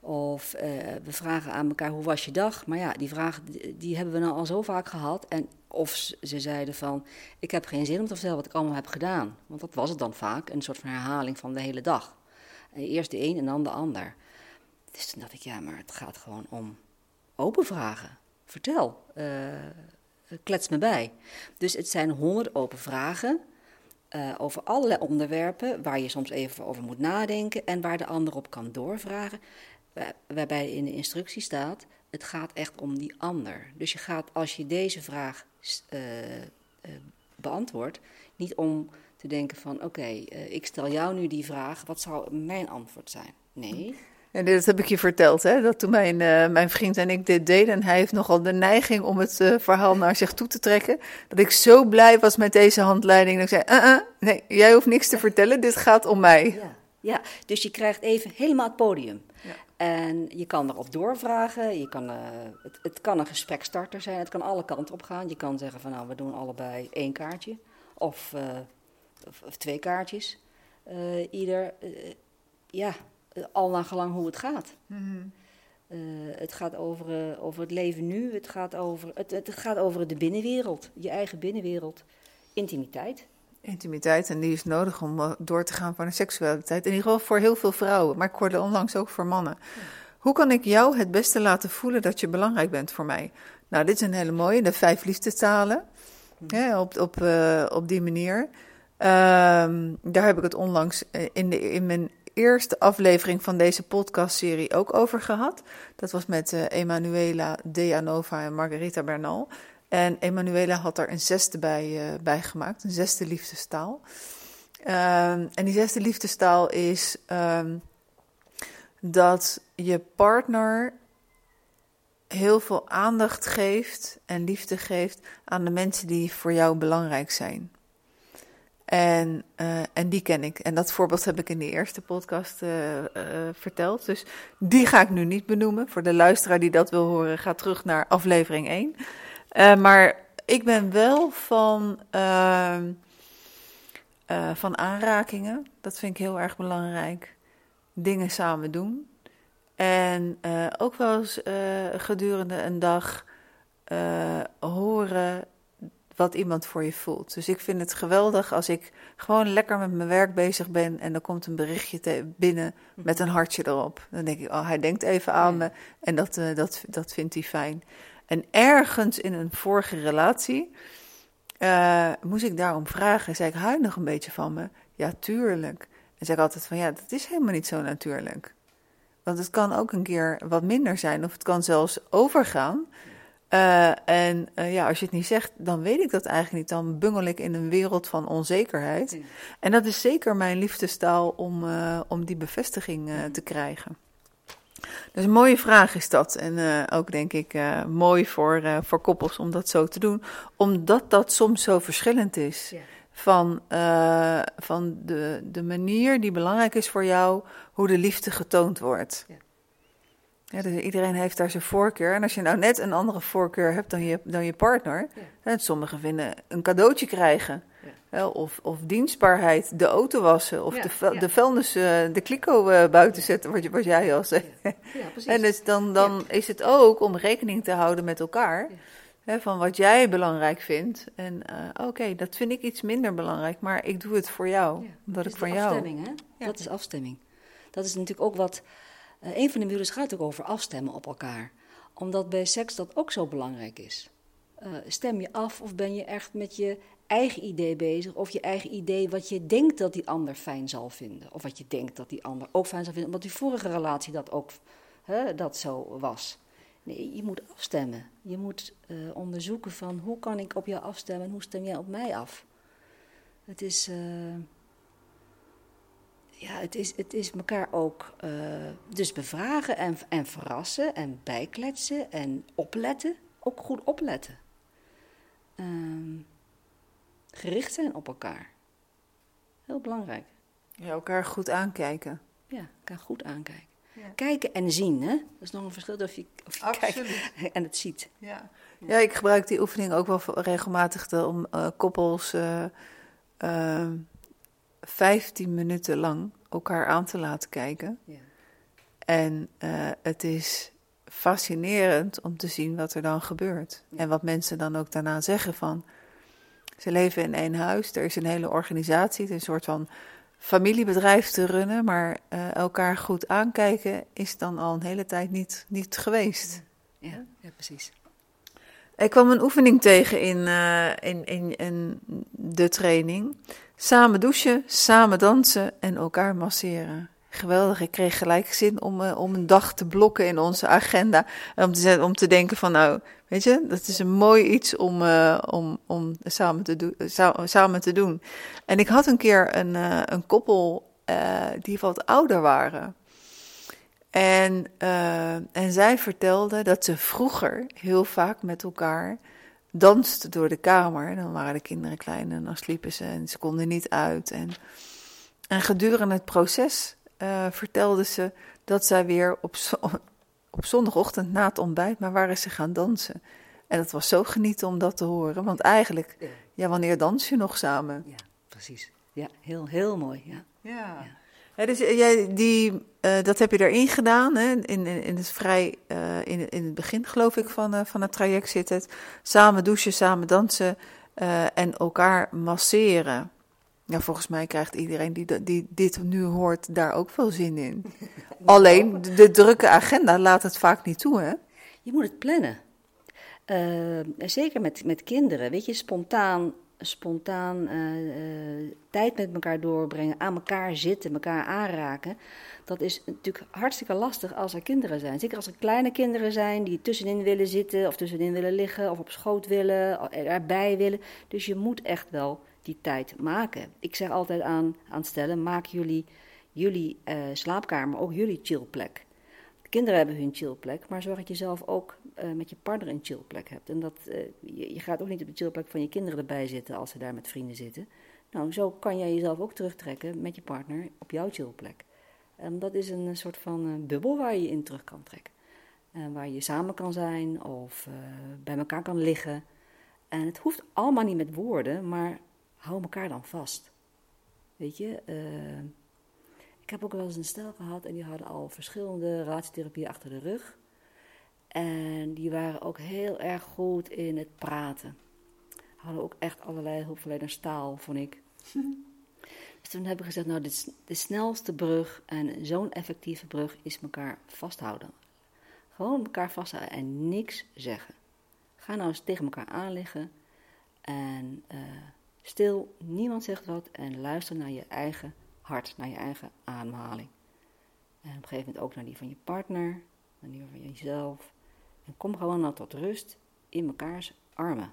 Of uh, we vragen aan elkaar hoe was je dag? Maar ja, die vraag die, hebben we nou al zo vaak gehad. En of ze zeiden van ik heb geen zin om te vertellen wat ik allemaal heb gedaan. Want dat was het dan vaak, een soort van herhaling van de hele dag. eerst de een en dan de ander. Dus toen dacht ik, ja, maar het gaat gewoon om open vragen. Vertel, uh, klets me bij. Dus het zijn honderd open vragen uh, over allerlei onderwerpen waar je soms even over moet nadenken en waar de ander op kan doorvragen waarbij in de instructie staat: het gaat echt om die ander. Dus je gaat, als je deze vraag uh, beantwoordt, niet om te denken van: oké, ik stel jou nu die vraag, wat zou mijn antwoord zijn? Nee. En dat heb ik je verteld, hè? dat toen mijn, mijn vriend en ik dit deden, en hij heeft nogal de neiging om het verhaal naar zich toe te trekken, dat ik zo blij was met deze handleiding. Dat ik zei: -uh, nee, jij hoeft niks te vertellen, dit gaat om mij. Ja. Ja, dus je krijgt even helemaal het podium. Ja. En je kan erop doorvragen. Je kan, het, het, kan een gesprekstarter zijn. Het kan alle kanten op gaan. Je kan zeggen van nou, we doen allebei één kaartje. Of, of, of, twee kaartjes. Ieder, ja, al naar gelang hoe het gaat. Mm -hmm. het gaat over, over het leven nu. Het gaat over, het, het gaat over de binnenwereld. Je eigen binnenwereld. Intimiteit intimiteit en die is nodig om eh, door te gaan van de seksualiteit. In ieder geval voor heel veel vrouwen, maar ik hoorde onlangs ook voor mannen. Hoe kan ik jou het beste laten voelen dat je belangrijk bent voor mij? Nou, dit is een hele mooie, de vijf liefdestalen. Ja, op, op, uh, op die manier. Um, daar heb ik het onlangs eh, in, de, in mijn eerste aflevering van deze podcastserie ook over gehad. Dat was met uh, Emanuela Deanova en Margarita Bernal. En Emanuela had er een zesde bij, uh, gemaakt, een zesde liefdestaal. Ehm, en die zesde liefdestaal is um, dat je partner heel veel aandacht geeft en liefde geeft aan de mensen die voor jou belangrijk zijn. En, uh, en die ken ik. En dat voorbeeld heb ik in de eerste podcast uh, uh, verteld. Dus die ga ik nu niet benoemen. Voor de luisteraar die dat wil horen, ga terug naar aflevering 1. maar ik ben wel van, ehm, van aanrakingen. Dat vind ik heel erg belangrijk. Dingen samen doen. En ook wel eens gedurende een dag horen wat iemand voor je voelt. Dus ik vind het geweldig als ik gewoon lekker met mijn werk bezig ben en dan komt een berichtje binnen met een hartje erop. Dan denk ik, oh, hij denkt even aan me en dat, uh, dat, dat vindt hij fijn. En ergens in een vorige relatie uh, moest ik daarom vragen. Zei ik, hou nog een beetje van me? Ja, tuurlijk. En zei ik altijd van, ja, dat is helemaal niet zo natuurlijk. Want het kan ook een keer wat minder zijn of het kan zelfs overgaan. Uh, en uh, ja, als je het niet zegt, dan weet ik dat eigenlijk niet. Dan bungel ik in een wereld van onzekerheid. En dat is zeker mijn liefdestaal om, uh, om die bevestiging te krijgen. Dus een mooie vraag is dat. En ook denk ik mooi voor, voor koppels om dat zo te doen. Omdat dat soms zo verschillend is. Van, van de, de manier die belangrijk is voor jou, hoe de liefde getoond wordt. Ja, dus iedereen heeft daar zijn voorkeur. En als je nou net een andere voorkeur hebt dan je, dan je partner, ja. sommigen vinden een cadeautje krijgen. Ja. Of, of dienstbaarheid, de auto wassen, of de, de vuilnis, uh, de kliko uh, buiten zetten, wat, wat jij al zei. en dus dan, dan is het ook om rekening te houden met elkaar. Hè, van wat jij belangrijk vindt. En uh, oké, okay, dat vind ik iets minder belangrijk, maar ik doe het voor jou. omdat ik van jou. Afstemming, hè? Dat is afstemming. Dat is natuurlijk ook wat uh, een van de moeders gaat ook over afstemmen op elkaar. Omdat bij seks dat ook zo belangrijk is. Uh, stem je af of ben je echt met je eigen idee bezig? Of je eigen idee wat je denkt dat die ander fijn zal vinden. Of wat je denkt dat die ander ook fijn zal vinden. Omdat die vorige relatie dat ook hè, dat zo was. Nee, je moet afstemmen. Je moet uh, onderzoeken van hoe kan ik op jou afstemmen en hoe stem jij op mij af. Het is ja, het is, het is elkaar ook uh, dus bevragen en, en verrassen en bijkletsen en opletten. Ook goed opletten. Um, gericht zijn op elkaar. Heel belangrijk. Ja, elkaar goed aankijken. Ja, elkaar goed aankijken. Ja. Kijken en zien, hè? Dat is nog een verschil of je, of je kijkt en het ziet. Ja. ja, ik gebruik die oefening ook wel regelmatig om uh, koppels... Uh, 15 minuten lang elkaar aan te laten kijken. Ja. En uh, het is fascinerend om te zien wat er dan gebeurt. Ja. En wat mensen dan ook daarna zeggen van... Ze leven in één huis, er is een hele organisatie, het is een soort van familiebedrijf te runnen, maar uh, elkaar goed aankijken is dan al een hele tijd niet, niet geweest. Ja, ja, precies. Ik kwam een oefening tegen in, uh, in, in, in de training. Samen douchen, samen dansen en elkaar masseren. Geweldig, ik kreeg gelijk zin om, uh, om een dag te blokken in onze agenda. Om te, om te denken van nou, weet je, dat is een mooi iets om, uh, om, om samen, te do- samen te doen. En ik had een keer een, een koppel die wat ouder waren. En, en zij vertelde dat ze vroeger heel vaak met elkaar danste door de kamer. Dan waren de kinderen klein en dan sliepen ze en ze konden niet uit. En, en gedurende het proces uh, vertelde ze dat zij weer op, op zondagochtend na het ontbijt, maar waren ze gaan dansen. En het was zo genieten om dat te horen, want eigenlijk, ja, wanneer dans je nog samen? Ja, precies. Ja, heel, heel mooi, ja. ja. ja. Dus eh, jij, die, uh, dat heb je erin gedaan, hè? In, in, in het vrij, uh, in, in het begin geloof ik van, uh, van het traject zit het. Samen douchen, samen dansen en elkaar masseren. Ja, volgens mij krijgt iedereen die, die dit nu hoort daar ook veel zin in. Alleen, de, de, drukke agenda laat het vaak niet toe, hè? Je moet het plannen. zeker met, met kinderen, weet je, spontaan spontaan eh, eh, tijd met elkaar doorbrengen, aan elkaar zitten, elkaar aanraken. Dat is natuurlijk hartstikke lastig als er kinderen zijn. Zeker als er kleine kinderen zijn die tussenin willen zitten of tussenin willen liggen of op schoot willen, erbij willen. Dus je moet echt wel die tijd maken. Ik zeg altijd aan, aan stellen, maak jullie, jullie slaapkamer ook jullie chillplek. De kinderen hebben hun chillplek, maar zorg dat je zelf ook uh, met je partner een chillplek hebt. En dat, uh, je, gaat ook niet op de chillplek van je kinderen erbij zitten als ze daar met vrienden zitten. Nou, zo kan jij jezelf ook terugtrekken met je partner op jouw chillplek. En dat is een soort van bubbel waar je in terug kan trekken. En waar je samen kan zijn of bij elkaar kan liggen. En het hoeft allemaal niet met woorden, maar hou elkaar dan vast. Weet je, ik heb ook wel eens een stel gehad en die hadden al verschillende relatietherapieën achter de rug. En die waren ook heel erg goed in het praten. Hadden ook echt allerlei hulpverlenerstaal, vond ik. dus toen heb ik gezegd, nou, dit de snelste brug en zo'n effectieve brug is elkaar vasthouden. Gewoon elkaar vasthouden en niks zeggen. Ga nou eens tegen elkaar aanliggen en... Uh, Stil, niemand zegt wat en luister naar je eigen hart, naar je eigen ademhaling. En op een gegeven moment ook naar die van je partner, naar die van jezelf. En kom gewoon nou tot rust in mekaars armen,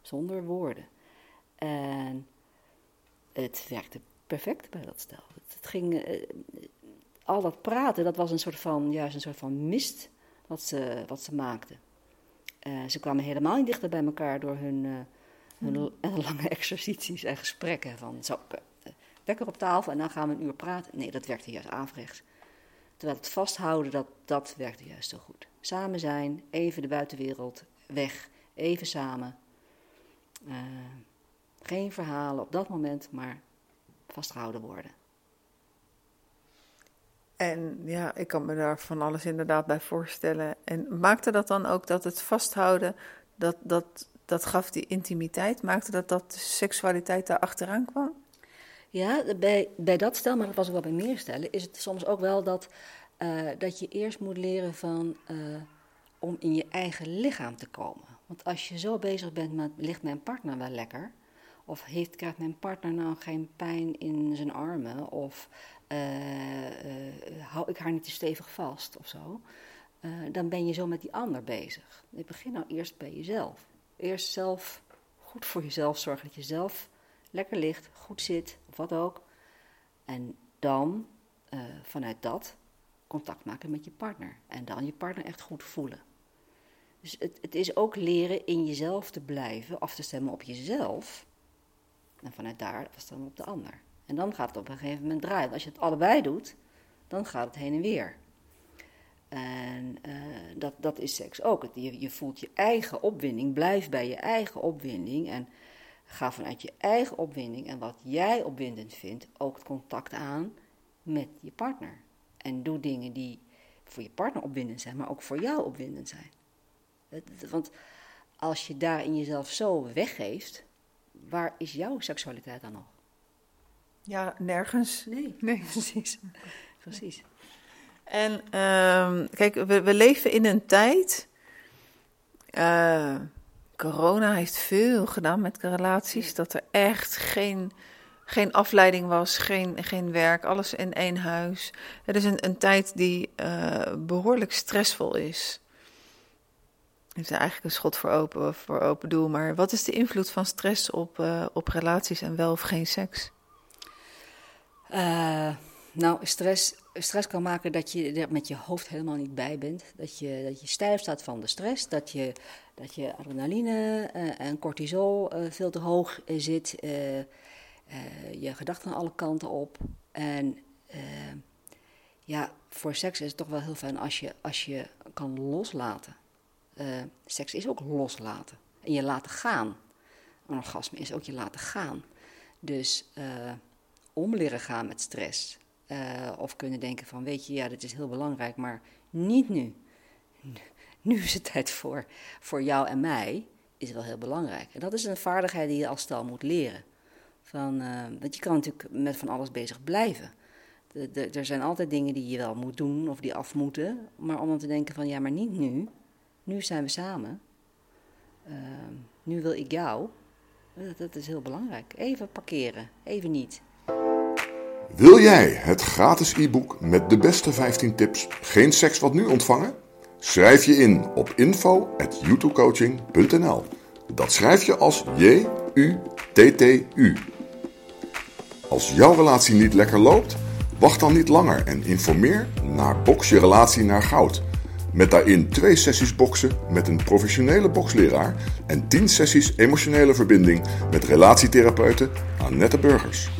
zonder woorden. En het werkte perfect bij dat stel. Het, ging, eh, al dat praten, dat was een soort van, juist een soort van mist wat ze, wat ze maakten. Uh, ze kwamen helemaal niet dichter bij elkaar door hun... Uh, en, lange exercities en gesprekken. Van zo, lekker op tafel en dan gaan we een uur praten. Nee, dat werkte juist averechts. Terwijl het vasthouden, dat, dat werkte juist zo goed. Samen zijn, even de buitenwereld weg, even samen. Uh, geen verhalen op dat moment, maar vastgehouden worden. En ja, ik kan me daar van alles inderdaad bij voorstellen. En maakte dat dan ook dat het vasthouden, dat, dat dat gaf die intimiteit, maakte dat dat de seksualiteit daar achteraan kwam? Ja, bij, bij dat stel, maar dat was ook wel bij meer stellen, is het soms ook wel dat, uh, dat je eerst moet leren van, uh, om in je eigen lichaam te komen. Want als je zo bezig bent met, ligt mijn partner wel lekker? Of heeft, krijgt mijn partner nou geen pijn in zijn armen? Of uh, hou ik haar niet te stevig vast of zo? dan ben je zo met die ander bezig. Je begint nou eerst bij jezelf. Eerst zelf goed voor jezelf zorgen dat je zelf lekker ligt, goed zit of wat ook. En dan vanuit dat contact maken met je partner. En dan je partner echt goed voelen. Dus het, het is ook leren in jezelf te blijven, af te stemmen op jezelf. En vanuit daar afstemmen op de ander. En dan gaat het op een gegeven moment draaien. Als je het allebei doet, dan gaat het heen en weer. En uh, dat, dat is seks ook. Je, je voelt je eigen opwinding, blijf bij je eigen opwinding en ga vanuit je eigen opwinding en wat jij opwindend vindt, ook het contact aan met je partner. En doe dingen die voor je partner opwindend zijn, maar ook voor jou opwindend zijn. Want als je daar in jezelf zo weggeeft, waar is jouw seksualiteit dan nog? Ja, nergens. Nee, nee precies. precies. En uh, kijk, we, we, leven in een tijd. Uh, corona heeft veel gedaan met relaties. Dat er echt geen, geen afleiding was, geen, geen werk, alles in één huis. Het is een, een tijd die uh, behoorlijk stressvol is. Het is eigenlijk een schot voor open, voor open doel. Maar wat is de invloed van stress op, uh, op relaties en wel of geen seks? nou, stress stress kan maken dat je er met je hoofd helemaal niet bij bent. Dat je, dat je stijf staat van de stress. Dat je, dat je adrenaline en cortisol veel te hoog zit. je gedachten aan alle kanten op. En ja, voor seks is het toch wel heel fijn als je, als je kan loslaten. seks is ook loslaten. En je laten gaan. Een orgasme is ook je laten gaan. Dus om leren gaan met stress. Of kunnen denken van, weet je, ja, dit is heel belangrijk, maar niet nu. Nu is het tijd voor, voor jou en mij, is wel heel belangrijk. En dat is een vaardigheid die je als stel moet leren. Van, uh, want je kan natuurlijk met van alles bezig blijven. De, de, er zijn altijd dingen die je wel moet doen of die af moeten. Maar om dan te denken van, ja, maar niet nu. Nu zijn we samen. Uh, nu wil ik jou. Dat, is heel belangrijk. Even parkeren, even niet. Wil jij het gratis e-book met de beste 15 tips Geen seks wat nu ontvangen? Schrijf je in op info.youtubecoaching.nl Dat schrijf je als J-U-T-T-U. Als jouw relatie niet lekker loopt, wacht dan niet langer en informeer naar Box je relatie naar goud. Met daarin twee sessies boksen met een professionele boksleraar en 10 sessies emotionele verbinding met relatietherapeute Annette Burgers.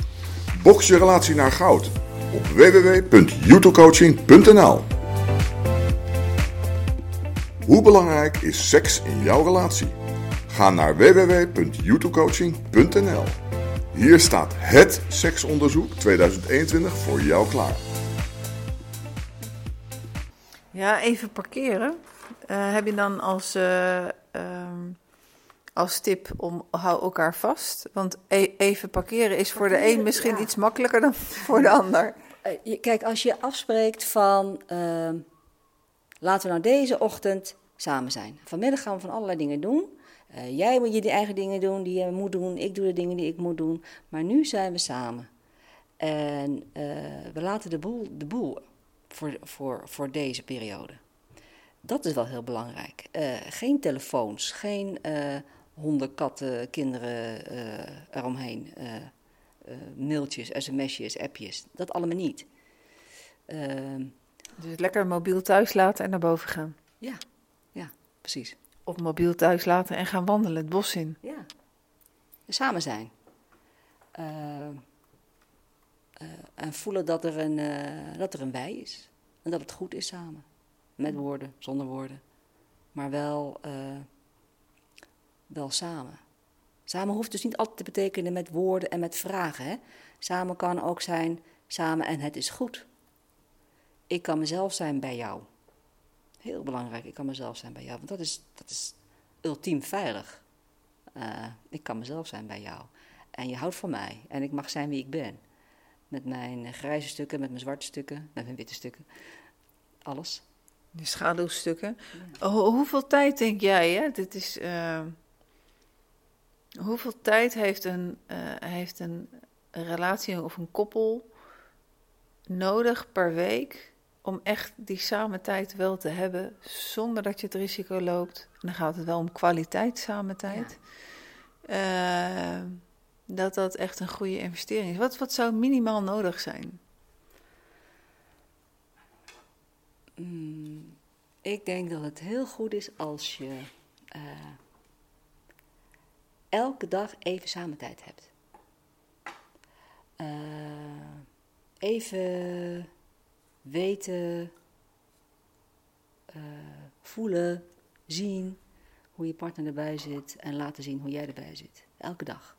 Box je relatie naar goud op www.youtubecoaching.nl Hoe belangrijk is seks in jouw relatie? Ga naar www.youtubecoaching.nl Hier staat het seksonderzoek 2021 voor jou klaar. Ja, even parkeren. Uh, heb je dan als, uh, um, als tip om hou elkaar vast? Want e even parkeren is voor de een misschien ja. iets makkelijker dan voor de ander. Uh, kijk, als je afspreekt van ehm, laten we nou deze ochtend samen zijn. Vanmiddag gaan we van allerlei dingen doen. Jij moet je die eigen dingen doen die je moet doen. Ik doe de dingen die ik moet doen. Maar nu zijn we samen. En we laten de boel, de boel voor, voor, voor deze periode. Dat is wel heel belangrijk. Uh, geen telefoons, geen honden, katten, kinderen eromheen. mailtjes, sms'jes, appjes. Dat allemaal niet. Ehm, dus lekker mobiel thuis laten en naar boven gaan. Ja, ja, precies. Of mobiel thuis laten en gaan wandelen, het bos in. Ja, samen zijn. Ehm, uh, en voelen dat er, een, uh, dat er een wij is. En dat het goed is samen. Met woorden, zonder woorden. Maar wel, uh, wel samen. Samen hoeft dus niet altijd te betekenen met woorden en met vragen. Hè? Samen kan ook zijn samen en het is goed. Ik kan mezelf zijn bij jou. Heel belangrijk, ik kan mezelf zijn bij jou. Want dat is, dat is ultiem veilig. ik kan mezelf zijn bij jou. En je houdt van mij. En ik mag zijn wie ik ben. Met mijn grijze stukken, met mijn zwarte stukken, met mijn witte stukken. Alles. De schaduwstukken. Ja. hoeveel tijd denk jij, hè? Dit is. Uh, hoeveel tijd heeft een, uh, heeft een relatie of een koppel nodig per week om echt die samen tijd wel te hebben zonder dat je het risico loopt? En dan gaat het wel om kwaliteit samen tijd. Ja. Uh, dat dat echt een goede investering is. Wat, wat zou minimaal nodig zijn? Mm, ik denk dat het heel goed is als je uh, elke dag even samen tijd hebt. Uh, even weten, uh, voelen, zien hoe je partner erbij zit en laten zien hoe jij erbij zit. Elke dag.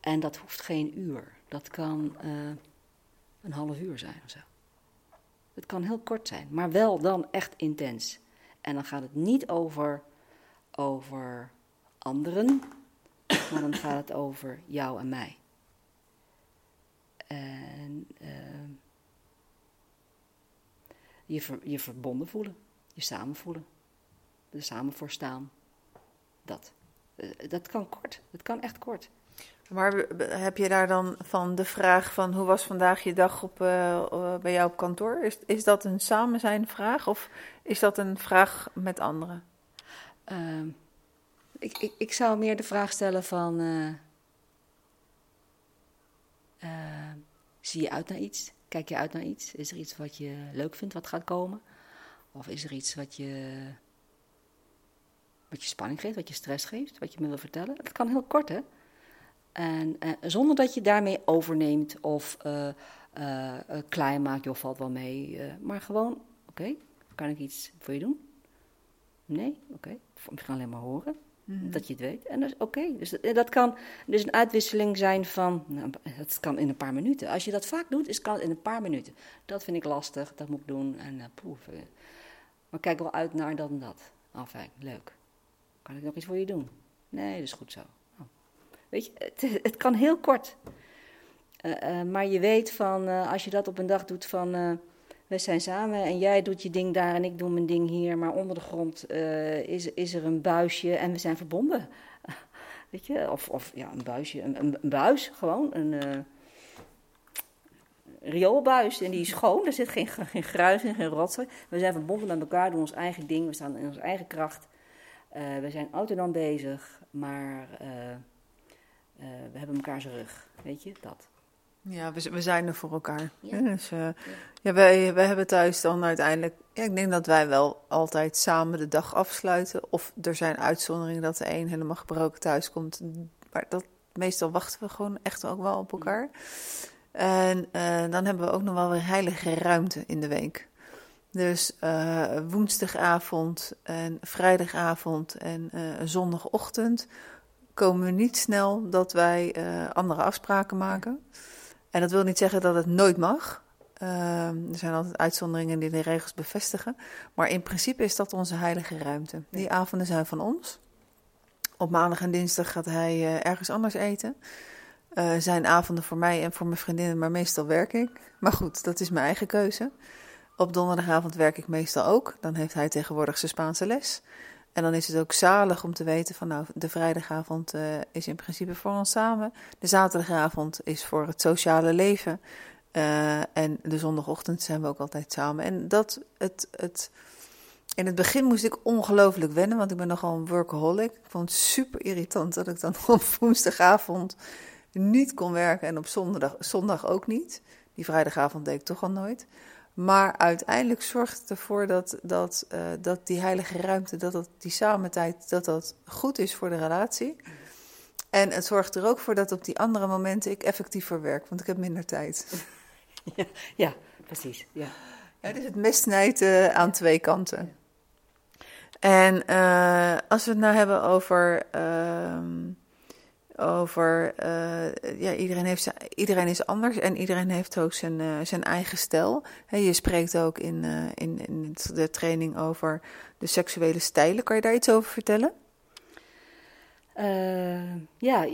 En dat hoeft geen uur. Dat kan uh, een half uur zijn of zo. Het kan heel kort zijn, maar wel dan echt intens. En dan gaat het niet over, over anderen, maar dan gaat het over jou en mij. En uh, je, ver, je verbonden voelen, je samen voelen, er samen voor staan. Dat. Uh, dat kan kort, dat kan echt kort. Maar heb je daar dan van de vraag van hoe was vandaag je dag op, uh, bij jou op kantoor? Is, is dat een samen zijn vraag of is dat een vraag met anderen? Uh, ik, ik, ik zou meer de vraag stellen van, uh, zie je uit naar iets? Kijk je uit naar iets? Is er iets wat je leuk vindt wat gaat komen? Of is er iets wat je, wat je spanning geeft, wat je stress geeft, wat je me wil vertellen? Dat kan heel kort hè? En uh, zonder dat je daarmee overneemt of uh, uh, klein maakt, joh, valt wel mee. maar gewoon, oké, kan ik iets voor je doen? Nee? Oké. Okay. Misschien alleen maar horen. Mm-hmm. Dat je het weet. En dat is oké. Dus dat kan dus een uitwisseling zijn van. Nou, dat kan in een paar minuten. Als je dat vaak doet, is, kan het in een paar minuten. Dat vind ik lastig, dat moet ik doen. En uh. Maar kijk wel uit naar dat en dat. Enfin, leuk. Kan ik nog iets voor je doen? Nee, dat is goed zo. Weet je, het, kan heel kort. Maar je weet van, als je dat op een dag doet van, we zijn samen en jij doet je ding daar en ik doe mijn ding hier, maar onder de grond is, is er een buisje en we zijn verbonden. Weet je, of, of ja, een buisje, een, een, buis gewoon, een uh, rioolbuis. En die is schoon, er zit geen, geen gruis in, geen rotzooi. We zijn verbonden met elkaar, doen ons eigen ding, we staan in onze eigen kracht. Uh, we zijn autonoom bezig, maar we hebben elkaar zijn rug, weet je, dat. Ja, we, we zijn er voor elkaar. Ja. Dus, uh, ja. ja, wij, wij hebben thuis dan uiteindelijk. Ja, ik denk dat wij wel altijd samen de dag afsluiten. Of er zijn uitzonderingen dat de een helemaal gebroken thuis komt. Maar dat, meestal wachten we gewoon echt ook wel op elkaar. En uh, dan hebben we ook nog wel weer heilige ruimte in de week. Dus uh, woensdagavond en vrijdagavond en zondagochtend komen we niet snel dat wij andere afspraken maken. En dat wil niet zeggen dat het nooit mag. Uh, er zijn altijd uitzonderingen die de regels bevestigen. Maar in principe is dat onze heilige ruimte. Die avonden zijn van ons. Op maandag en dinsdag gaat hij uh, ergens anders eten. Uh, zijn avonden voor mij en voor mijn vriendinnen, maar meestal werk ik. Maar goed, dat is mijn eigen keuze. Op donderdagavond werk ik meestal ook. Dan heeft hij tegenwoordig zijn Spaanse les. En dan is het ook zalig om te weten van nou, de vrijdagavond uh, is in principe voor ons samen. De zaterdagavond is voor het sociale leven. Uh, en de zondagochtend zijn we ook altijd samen. En dat, het, het, in het begin moest ik ongelooflijk wennen, want ik ben nogal een workaholic. Ik vond het super irritant dat ik dan op woensdagavond niet kon werken en op zondag, zondag ook niet. Die vrijdagavond deed ik toch al nooit. Maar uiteindelijk zorgt het ervoor dat, dat, uh, dat die heilige ruimte, dat, dat die samentijd, dat dat goed is voor de relatie. En het zorgt er ook voor dat op die andere momenten ik effectiever werk, want ik heb minder tijd. Ja, ja precies. Ja. Ja, dus het mes snijdt uh, aan twee kanten. En uh, als we het nou hebben over ehm, over, uh, ja, iedereen, heeft iedereen is anders en iedereen heeft ook zijn, uh, zijn eigen stijl. Je spreekt ook in, uh, in, in de training over de seksuele stijlen. Kan je daar iets over vertellen? ja,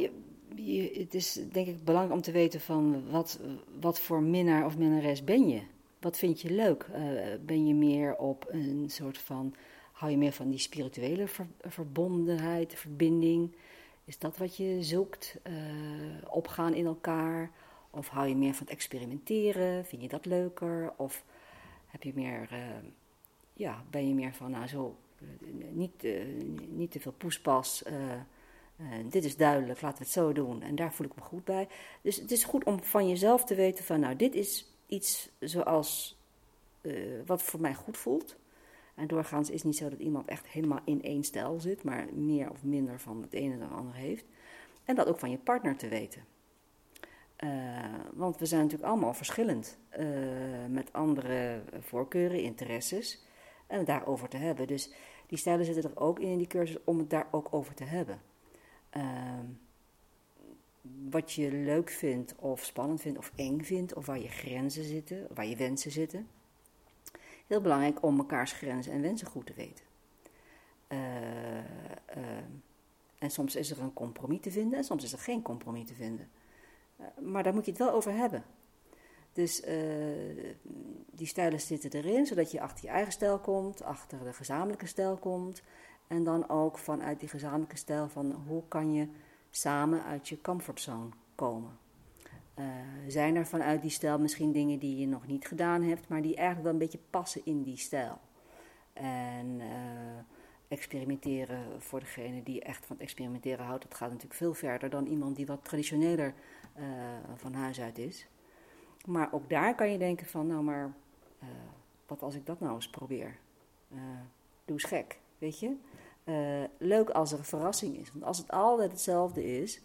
het is denk ik belangrijk om te weten van wat, wat voor minnaar of minnares ben je? Wat vind je leuk? ben je meer op een soort van, hou je meer van die spirituele ver, verbondenheid, verbinding? Is dat wat je zoekt? Uh, opgaan in elkaar? Of hou je meer van het experimenteren? Vind je dat leuker? Of heb je meer, uh, ja, ben je meer van, nou zo, uh, niet, niet te veel poespas. dit is duidelijk, laten we het zo doen. En daar voel ik me goed bij. Dus het is goed om van jezelf te weten van, nou, dit is iets zoals wat voor mij goed voelt. En doorgaans is het niet zo dat iemand echt helemaal in één stijl zit, maar meer of minder van het ene dan het andere heeft. En dat ook van je partner te weten. Uh, want we zijn natuurlijk allemaal verschillend uh, met andere voorkeuren, interesses en het daarover te hebben. Dus die stijlen zitten er ook in in die cursus om het daar ook over te hebben. Uh, wat je leuk vindt of spannend vindt of eng vindt of waar je grenzen zitten, waar je wensen zitten heel belangrijk om mekaars grenzen en wensen goed te weten. Uh, uh, en soms is er een compromis te vinden en soms is er geen compromis te vinden. Uh, maar daar moet je het wel over hebben. Dus die stijlen zitten erin, zodat je achter je eigen stijl komt, achter de gezamenlijke stijl komt. En dan ook vanuit die gezamenlijke stijl van hoe kan je samen uit je comfortzone komen. Uh, zijn er vanuit die stijl misschien dingen die je nog niet gedaan hebt, maar die eigenlijk wel een beetje passen in die stijl? En uh, experimenteren voor degene die echt van het experimenteren houdt, dat gaat natuurlijk veel verder dan iemand die wat traditioneler uh, van huis uit is. Maar ook daar kan je denken van, nou maar, wat als ik dat nou eens probeer? doe eens gek, weet je? leuk als er een verrassing is. Want als het altijd hetzelfde is,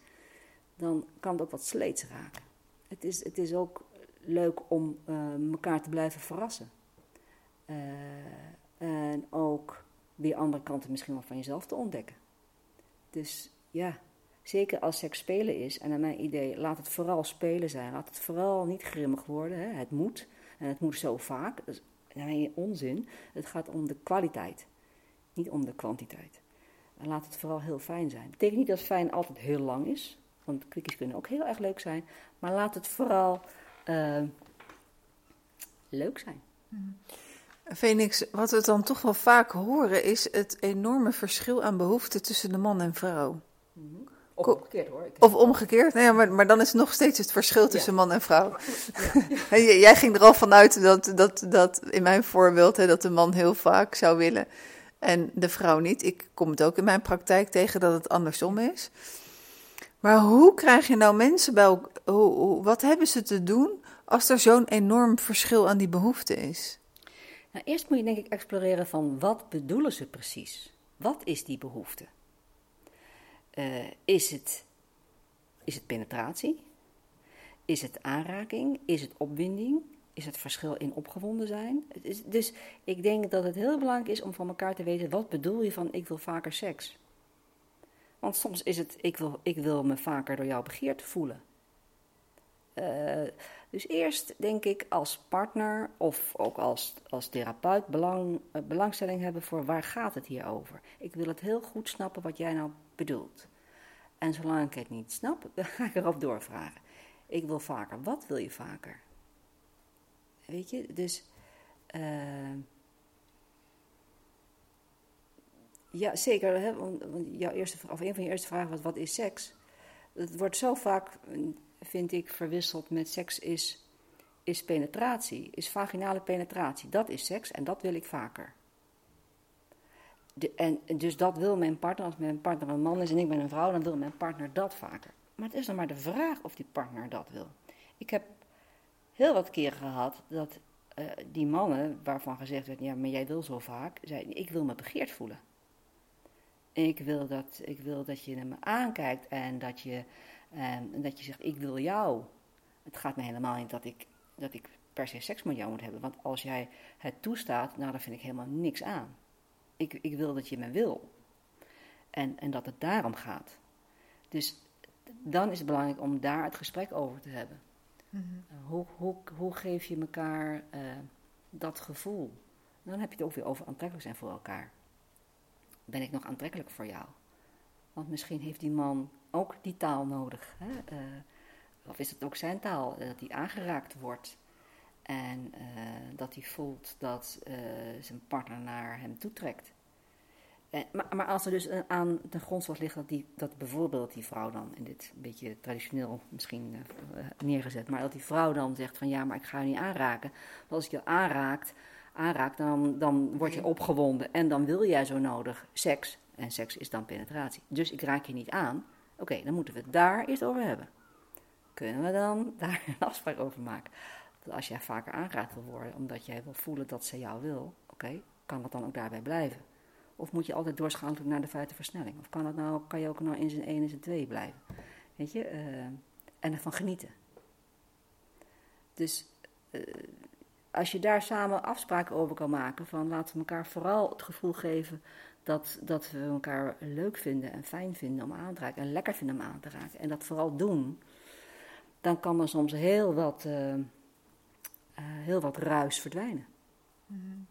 dan kan het ook wat sleets raken het is, het is ook leuk om uh, elkaar te blijven verrassen. Uh, en ook weer andere kanten misschien wel van jezelf te ontdekken. Dus ja, zeker als seks spelen is, en naar mijn idee, laat het vooral spelen zijn. Laat het vooral niet grimmig worden. Hè. Het moet, en het moet zo vaak. Dat is onzin. Het gaat om de kwaliteit, niet om de kwantiteit. En laat het vooral heel fijn zijn. Betekent niet dat fijn altijd heel lang is. Want quickies kunnen ook heel erg leuk zijn. Maar laat het vooral uh, leuk zijn. Phoenix, wat we dan toch wel vaak horen is het enorme verschil aan behoeften tussen de man en vrouw. Mm -hmm. Of omgekeerd hoor. Of omgekeerd, nee, maar, maar dan is nog steeds het verschil tussen man en vrouw. Ja. Jij ging er al vanuit dat, dat, dat in mijn voorbeeld, hè, dat de man heel vaak zou willen en de vrouw niet. Ik kom het ook in mijn praktijk tegen dat het andersom is. Maar hoe krijg je nou mensen bij elkaar? Wat hebben ze te doen als er zo'n enorm verschil aan die behoefte is? Nou, eerst moet je denk ik exploreren van wat bedoelen ze precies? Wat is die behoefte? Uh, is, het, is het penetratie? Is het aanraking? Is het opwinding? Is het verschil in opgewonden zijn? Dus ik denk dat het heel belangrijk is om van elkaar te weten: wat bedoel je van ik wil vaker seks? Want soms is het ik wil, ik wil me vaker door jou begeerd voelen. Uh, dus eerst denk ik als partner of ook als, als therapeut belang, uh, belangstelling hebben voor waar gaat het hier over. Ik wil het heel goed snappen wat jij nou bedoelt. En zolang ik het niet snap, ga ik erop doorvragen. Ik wil vaker. Wat wil je vaker? Weet je, dus. Uh, ja, zeker. Hè, want, want jouw eerste, of een van je eerste vragen was: wat is seks? Het wordt zo vaak, vind ik, verwisseld met seks is, is penetratie, is vaginale penetratie. Dat is seks en dat wil ik vaker. De, en dus dat wil mijn partner, als mijn partner een man is en ik ben een vrouw, dan wil mijn partner dat vaker. Maar het is dan maar de vraag of die partner dat wil. Ik heb heel wat keren gehad dat uh, die mannen, waarvan gezegd werd, ja, maar jij wil zo vaak, zeiden, ik wil me begeerd voelen. Ik wil dat, ik wil dat je me aankijkt en dat je, um, dat je zegt, ik wil jou. Het gaat me helemaal niet dat ik, dat ik per se seks met jou moet hebben. Want als jij het toestaat, nou, dan vind ik helemaal niks aan. Ik, ik wil dat je me wil. En, en dat het daarom gaat. Dus dan is het belangrijk om daar het gesprek over te hebben. Mm-hmm. hoe, hoe, hoe geef je elkaar uh, dat gevoel? Dan heb je het ook weer over aantrekkelijk zijn voor elkaar. Ben ik nog aantrekkelijk voor jou? Want misschien heeft die man ook die taal nodig. Hè? Uh, of is het ook zijn taal, uh, dat die aangeraakt wordt. En uh, dat hij voelt dat zijn partner naar hem toetrekt. En, maar, maar, als er dus aan de grondslag ligt dat, die, dat bijvoorbeeld die vrouw dan, in dit beetje traditioneel misschien neergezet, maar dat die vrouw dan zegt van ja, maar ik ga je niet aanraken. Want als ik je aanraakt, aanraakt dan, dan word je opgewonden en dan wil jij zo nodig seks. En seks is dan penetratie. Dus ik raak je niet aan. Oké, okay, dan moeten we het daar eerst over hebben. Kunnen we dan daar een afspraak over maken? Dat als jij vaker aangeraakt wil worden, omdat jij wil voelen dat ze jou wil, oké, okay, kan dat dan ook daarbij blijven? Of moet je altijd doorschakelen naar de versnelling? Of kan, dat nou, kan je ook nou in zijn 1 en zijn 2 blijven? Weet je? Uh, en ervan genieten. Dus uh, als je daar samen afspraken over kan maken, van laten we elkaar vooral het gevoel geven dat, dat we elkaar leuk vinden en fijn vinden om aan te raken en lekker vinden om aan te raken. En dat vooral doen, dan kan er soms heel wat, uh, heel wat ruis verdwijnen. Mm-hmm.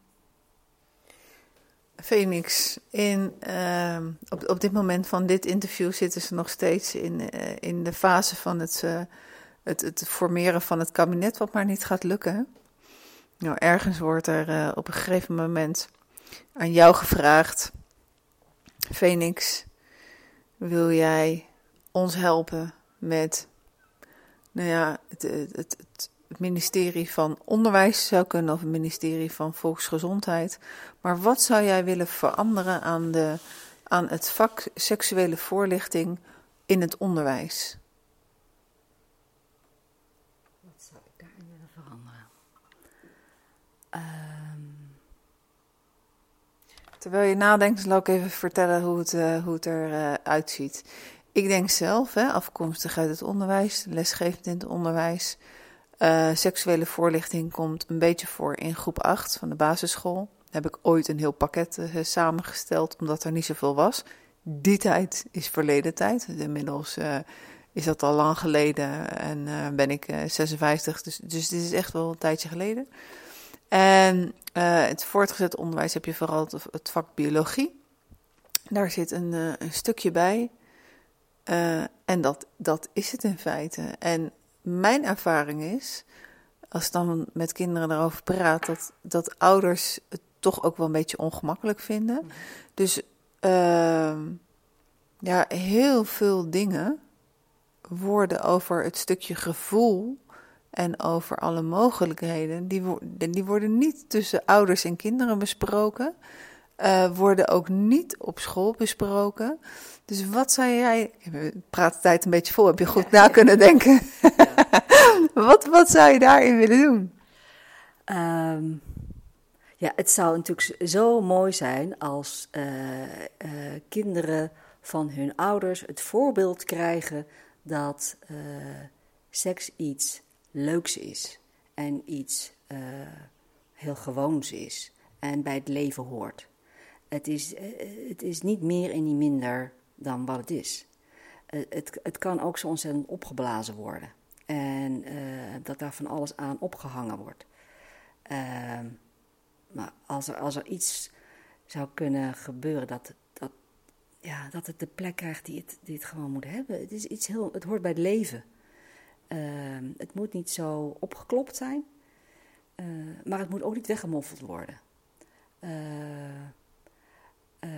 Phoenix, in, uh, op, op dit moment van dit interview zitten ze nog steeds in, uh, in de fase van het, het, het formeren van het kabinet, wat maar niet gaat lukken. Nou, ergens wordt er uh, op een gegeven moment aan jou gevraagd: Phoenix, wil jij ons helpen met nou ja, het, het, het, het ministerie van Onderwijs zou kunnen of het ministerie van Volksgezondheid. Maar wat zou jij willen veranderen aan, de, aan het vak seksuele voorlichting in het onderwijs? Wat zou ik daarin willen veranderen? Um... Terwijl je nadenkt, zal ik even vertellen hoe het, uh, hoe het eruit uh, uitziet. Ik denk zelf, hè, afkomstig uit het onderwijs, lesgevend in het onderwijs. Uh, seksuele voorlichting komt een beetje voor in groep 8 van de basisschool. Heb ik ooit een heel pakket samengesteld, omdat er niet zoveel was. Die tijd is verleden tijd. Inmiddels is dat al lang geleden en ben ik 56, dus, dus dit is echt wel een tijdje geleden. En het voortgezet onderwijs heb je vooral het, vak biologie. Daar zit een, een stukje bij. en dat, dat is het in feite. En mijn ervaring is, als ik dan met kinderen erover praat, dat, dat ouders het toch ook wel een beetje ongemakkelijk vinden. Dus uh, ja, heel veel dingen worden over het stukje gevoel en over alle mogelijkheden, die, die worden niet tussen ouders en kinderen besproken, uh, worden ook niet op school besproken. Dus wat zou jij, ik praat de tijd een beetje vol, heb je goed na kunnen denken? wat, wat zou je daarin willen doen? Um, ja, het zou natuurlijk zo mooi zijn als uh, uh, kinderen van hun ouders het voorbeeld krijgen dat seks iets leuks is en iets heel gewoons is en bij het leven hoort. Het is, het is niet meer en niet minder dan wat het is. het, het kan ook zo ontzettend opgeblazen worden en dat daar van alles aan opgehangen wordt. Ehm, maar als er, als er iets zou kunnen gebeuren dat, dat, ja, dat het de plek krijgt die het, die gewoon moet hebben. Het, is iets heel, het hoort bij het leven. Ehm, het moet niet zo opgeklopt zijn, uh, maar het moet ook niet weggemoffeld worden. Uh, uh,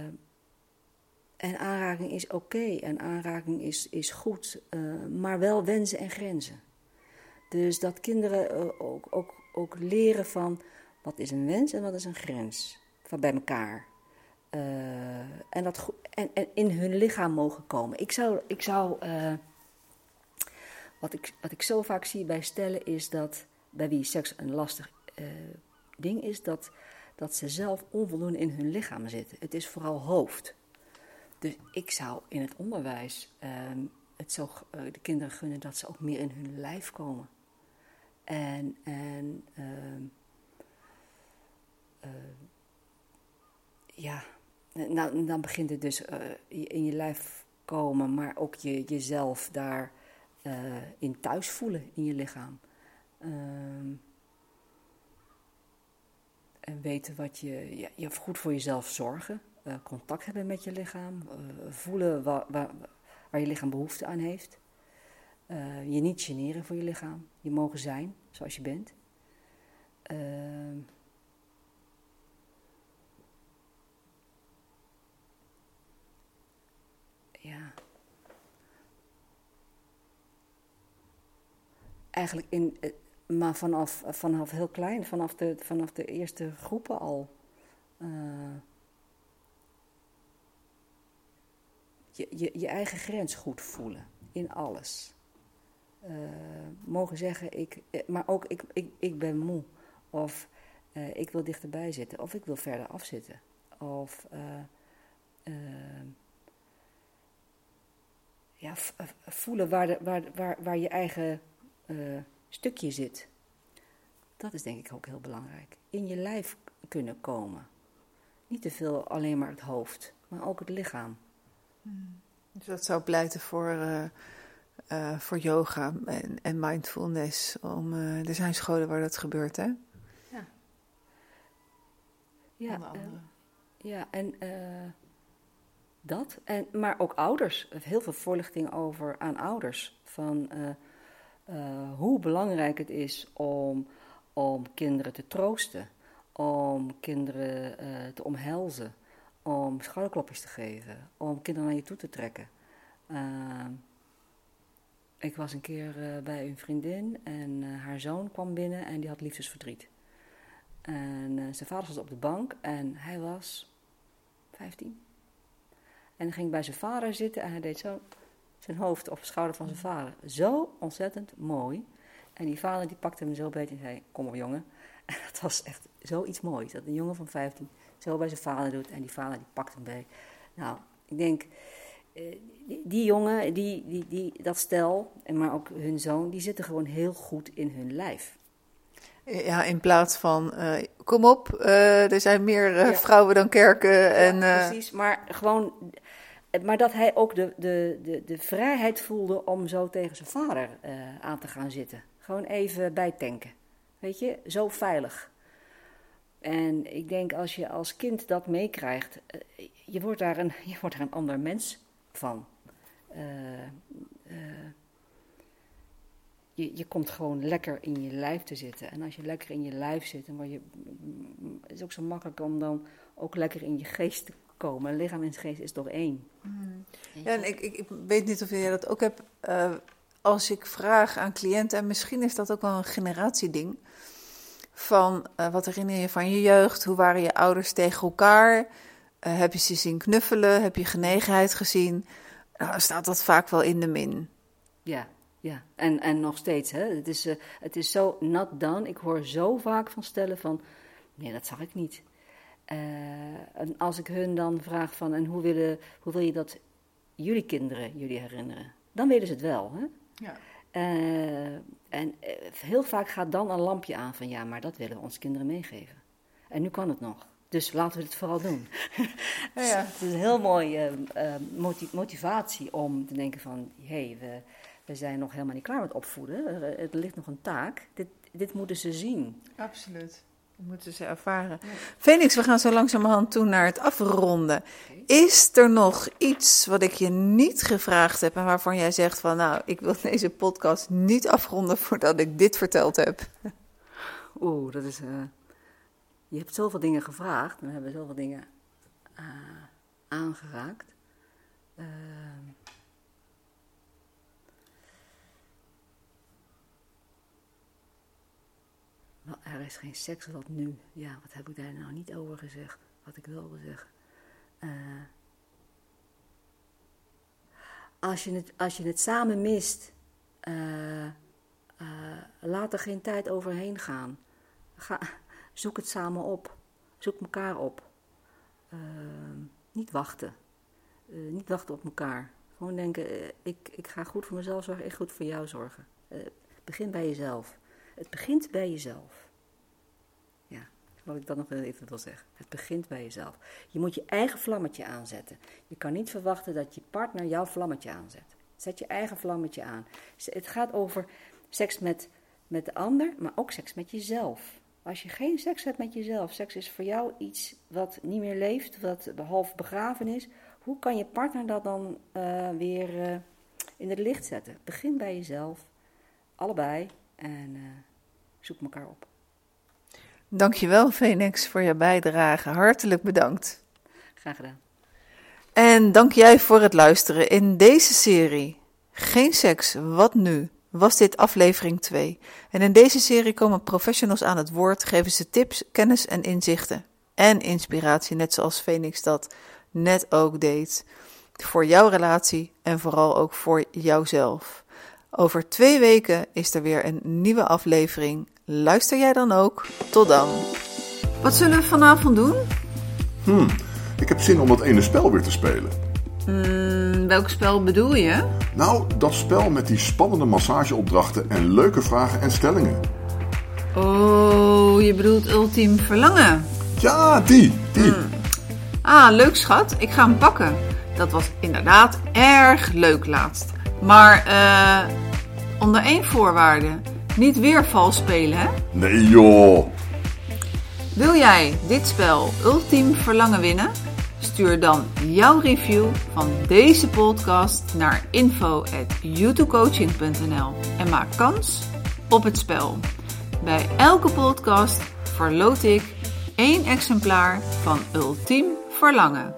en aanraking is oké en aanraking is, is goed, maar wel wensen en grenzen. Dus dat kinderen ook, ook, ook leren van wat is een wens en wat is een grens van bij elkaar. En, dat, en, en, in hun lichaam mogen komen. Ik zou, ik zou wat, ik, wat ik zo vaak zie bij stellen is dat, bij wie seks een lastig uh, ding is, dat, dat ze zelf onvoldoende in hun lichaam zitten. Het is vooral hoofd. Dus ik zou in het onderwijs ehm, het zo, de kinderen gunnen dat ze ook meer in hun lijf komen. En, en ehm, uh, ja, nou, dan begint het dus in je lijf komen, maar ook je, jezelf daar uh, in thuis voelen in je lichaam. Ehm, en weten wat je, ja, je goed voor jezelf zorgen, contact hebben met je lichaam, voelen waar, waar, waar, je lichaam behoefte aan heeft. je niet generen voor je lichaam, je mogen zijn zoals je bent. Ehm, ja. Eigenlijk in, eh, maar vanaf, vanaf heel klein, vanaf de, vanaf de eerste groepen al. Uh, je, je, je eigen grens goed voelen in alles. Uh, mogen zeggen, ik, maar ook ik, ik, ik ben moe. Of ik wil dichterbij zitten. Of ik wil verder afzitten. Of ja, eh, voelen waar, de, waar, waar, waar je eigen uh, stukje zit. Dat is denk ik ook heel belangrijk. In je lijf kunnen komen. Niet te veel alleen maar het hoofd, maar ook het lichaam. Hmm. Dus dat zou pleiten voor, uh, voor yoga en, en mindfulness. Om, er zijn scholen waar dat gebeurt, hè? Ja. Ja, ja en dat. En, maar ook ouders. Heel veel voorlichting over aan ouders. Van uh, uh, hoe belangrijk het is om, om kinderen te troosten. Om kinderen uh, te omhelzen. Om schouderklopjes te geven. Om kinderen naar je toe te trekken. ik was een keer bij een vriendin en haar zoon kwam binnen en die had liefdesverdriet. En zijn vader zat op de bank en hij was 15, en ging bij zijn vader zitten en hij deed zo zijn hoofd op de schouder van zijn vader. Zo ontzettend mooi. En die vader die pakte hem zo beet en zei, kom op jongen. En dat was echt zoiets moois. Dat een jongen van 15 zo bij zijn vader doet en die vader die pakt hem bij. Nou, ik denk, eh, die, die jongen, die, die, die, dat stel, en maar ook hun zoon, die zitten gewoon heel goed in hun lijf. Ja, in plaats van, uh, kom op, uh, er zijn meer uh, ja. vrouwen dan kerken. Ja, en, precies, maar gewoon maar dat hij ook de, de, de, de vrijheid voelde om zo tegen zijn vader uh, aan te gaan zitten. Gewoon even bijtanken. Weet je, zo veilig. En ik denk als je als kind dat meekrijgt, uh, je, wordt daar een, je wordt daar een ander mens van. Uh, je, je komt gewoon lekker in je lijf te zitten. En als je lekker in je lijf zit, dan word je, het is ook zo makkelijk om dan ook lekker in je geest te komen. Lichaam en geest is toch één. Ja, en ik, ik, ik weet niet of jij dat ook hebt. eh, als ik vraag aan cliënten, en misschien is dat ook wel een generatieding. Van eh, wat herinner je van je jeugd? Hoe waren je ouders tegen elkaar? Eh, heb je ze zien knuffelen? Heb je genegenheid gezien? Nou, staat dat vaak wel in de min. Ja, ja. En, en nog steeds, hè. Het is, eh, het is zo not done. Ik hoor zo vaak van stellen van, nee, dat zag ik niet. Eh, en als ik hun dan vraag van, en hoe, willen, hoe wil je dat jullie kinderen jullie herinneren? Dan weten ze het wel, hè. Ja. Eh, en eh, heel vaak gaat dan een lampje aan van, ja, maar dat willen we onze kinderen meegeven. En nu kan het nog. Dus laten we het vooral doen. Ja, ja. Het is een heel mooie moti- motivatie om te denken van... hé, hey, we, we zijn nog helemaal niet klaar met opvoeden. Er, er ligt nog een taak. Dit, dit moeten ze zien. Absoluut. Dat moeten ze ervaren. Phoenix, we gaan zo langzamerhand toe naar het afronden. Is er nog iets wat ik je niet gevraagd heb en waarvan jij zegt van nou, ik wil deze podcast niet afronden voordat ik dit verteld heb? Oeh, dat is... eh, je hebt zoveel dingen gevraagd. We hebben zoveel dingen eh, aangeraakt. Ehm. Er is geen seks, wat nu? Ja, wat heb ik daar nou niet over gezegd? Wat ik wilde zeggen. Eh, als, je het, als je het samen mist, eh, eh, laat er geen tijd overheen gaan. Ga, zoek het samen op. Zoek elkaar op. Niet wachten. Niet wachten op elkaar. Gewoon denken, ik, ik ga goed voor mezelf zorgen, ik goed voor jou zorgen. Begin bij jezelf. Het begint bij jezelf. Ja, wat ik dan nog even wil zeggen. Het begint bij jezelf. Je moet je eigen vlammetje aanzetten. Je kan niet verwachten dat je partner jouw vlammetje aanzet. Zet je eigen vlammetje aan. Het gaat over seks met, met de ander, maar ook seks met jezelf. Als je geen seks hebt met jezelf, seks is voor jou iets wat niet meer leeft, wat half begraven is. Hoe kan je partner dat dan eh, weer eh, in het licht zetten? Begin bij jezelf, allebei, en eh, zoek elkaar op. Dankjewel Phoenix voor je bijdrage. Hartelijk bedankt. Graag gedaan. En dank jij voor het luisteren in deze serie. Geen seks, wat nu? Was dit aflevering 2. En in deze serie komen professionals aan het woord, geven ze tips, kennis en inzichten. En inspiratie, net zoals Phoenix dat net ook deed. Voor jouw relatie en vooral ook voor jouzelf. Over twee weken is er weer een nieuwe aflevering. Luister jij dan ook? Tot dan. Wat zullen we vanavond doen? Hmm, ik heb zin om dat ene spel weer te spelen. Hmm, welk spel bedoel je? Nou, dat spel met die spannende massageopdrachten en leuke vragen en stellingen. Oh, je bedoelt ultiem verlangen. Ja, die, die. Ah, leuk schat. Ik ga hem pakken. Dat was inderdaad erg leuk laatst. Maar eh, onder één voorwaarde. Niet weer vals spelen, hè? Nee joh. Wil jij dit spel Ultiem Verlangen winnen? Stuur dan jouw review van deze podcast naar info.youtubecoaching.nl en maak kans op het spel. Bij elke podcast verloot ik één exemplaar van Ultiem Verlangen.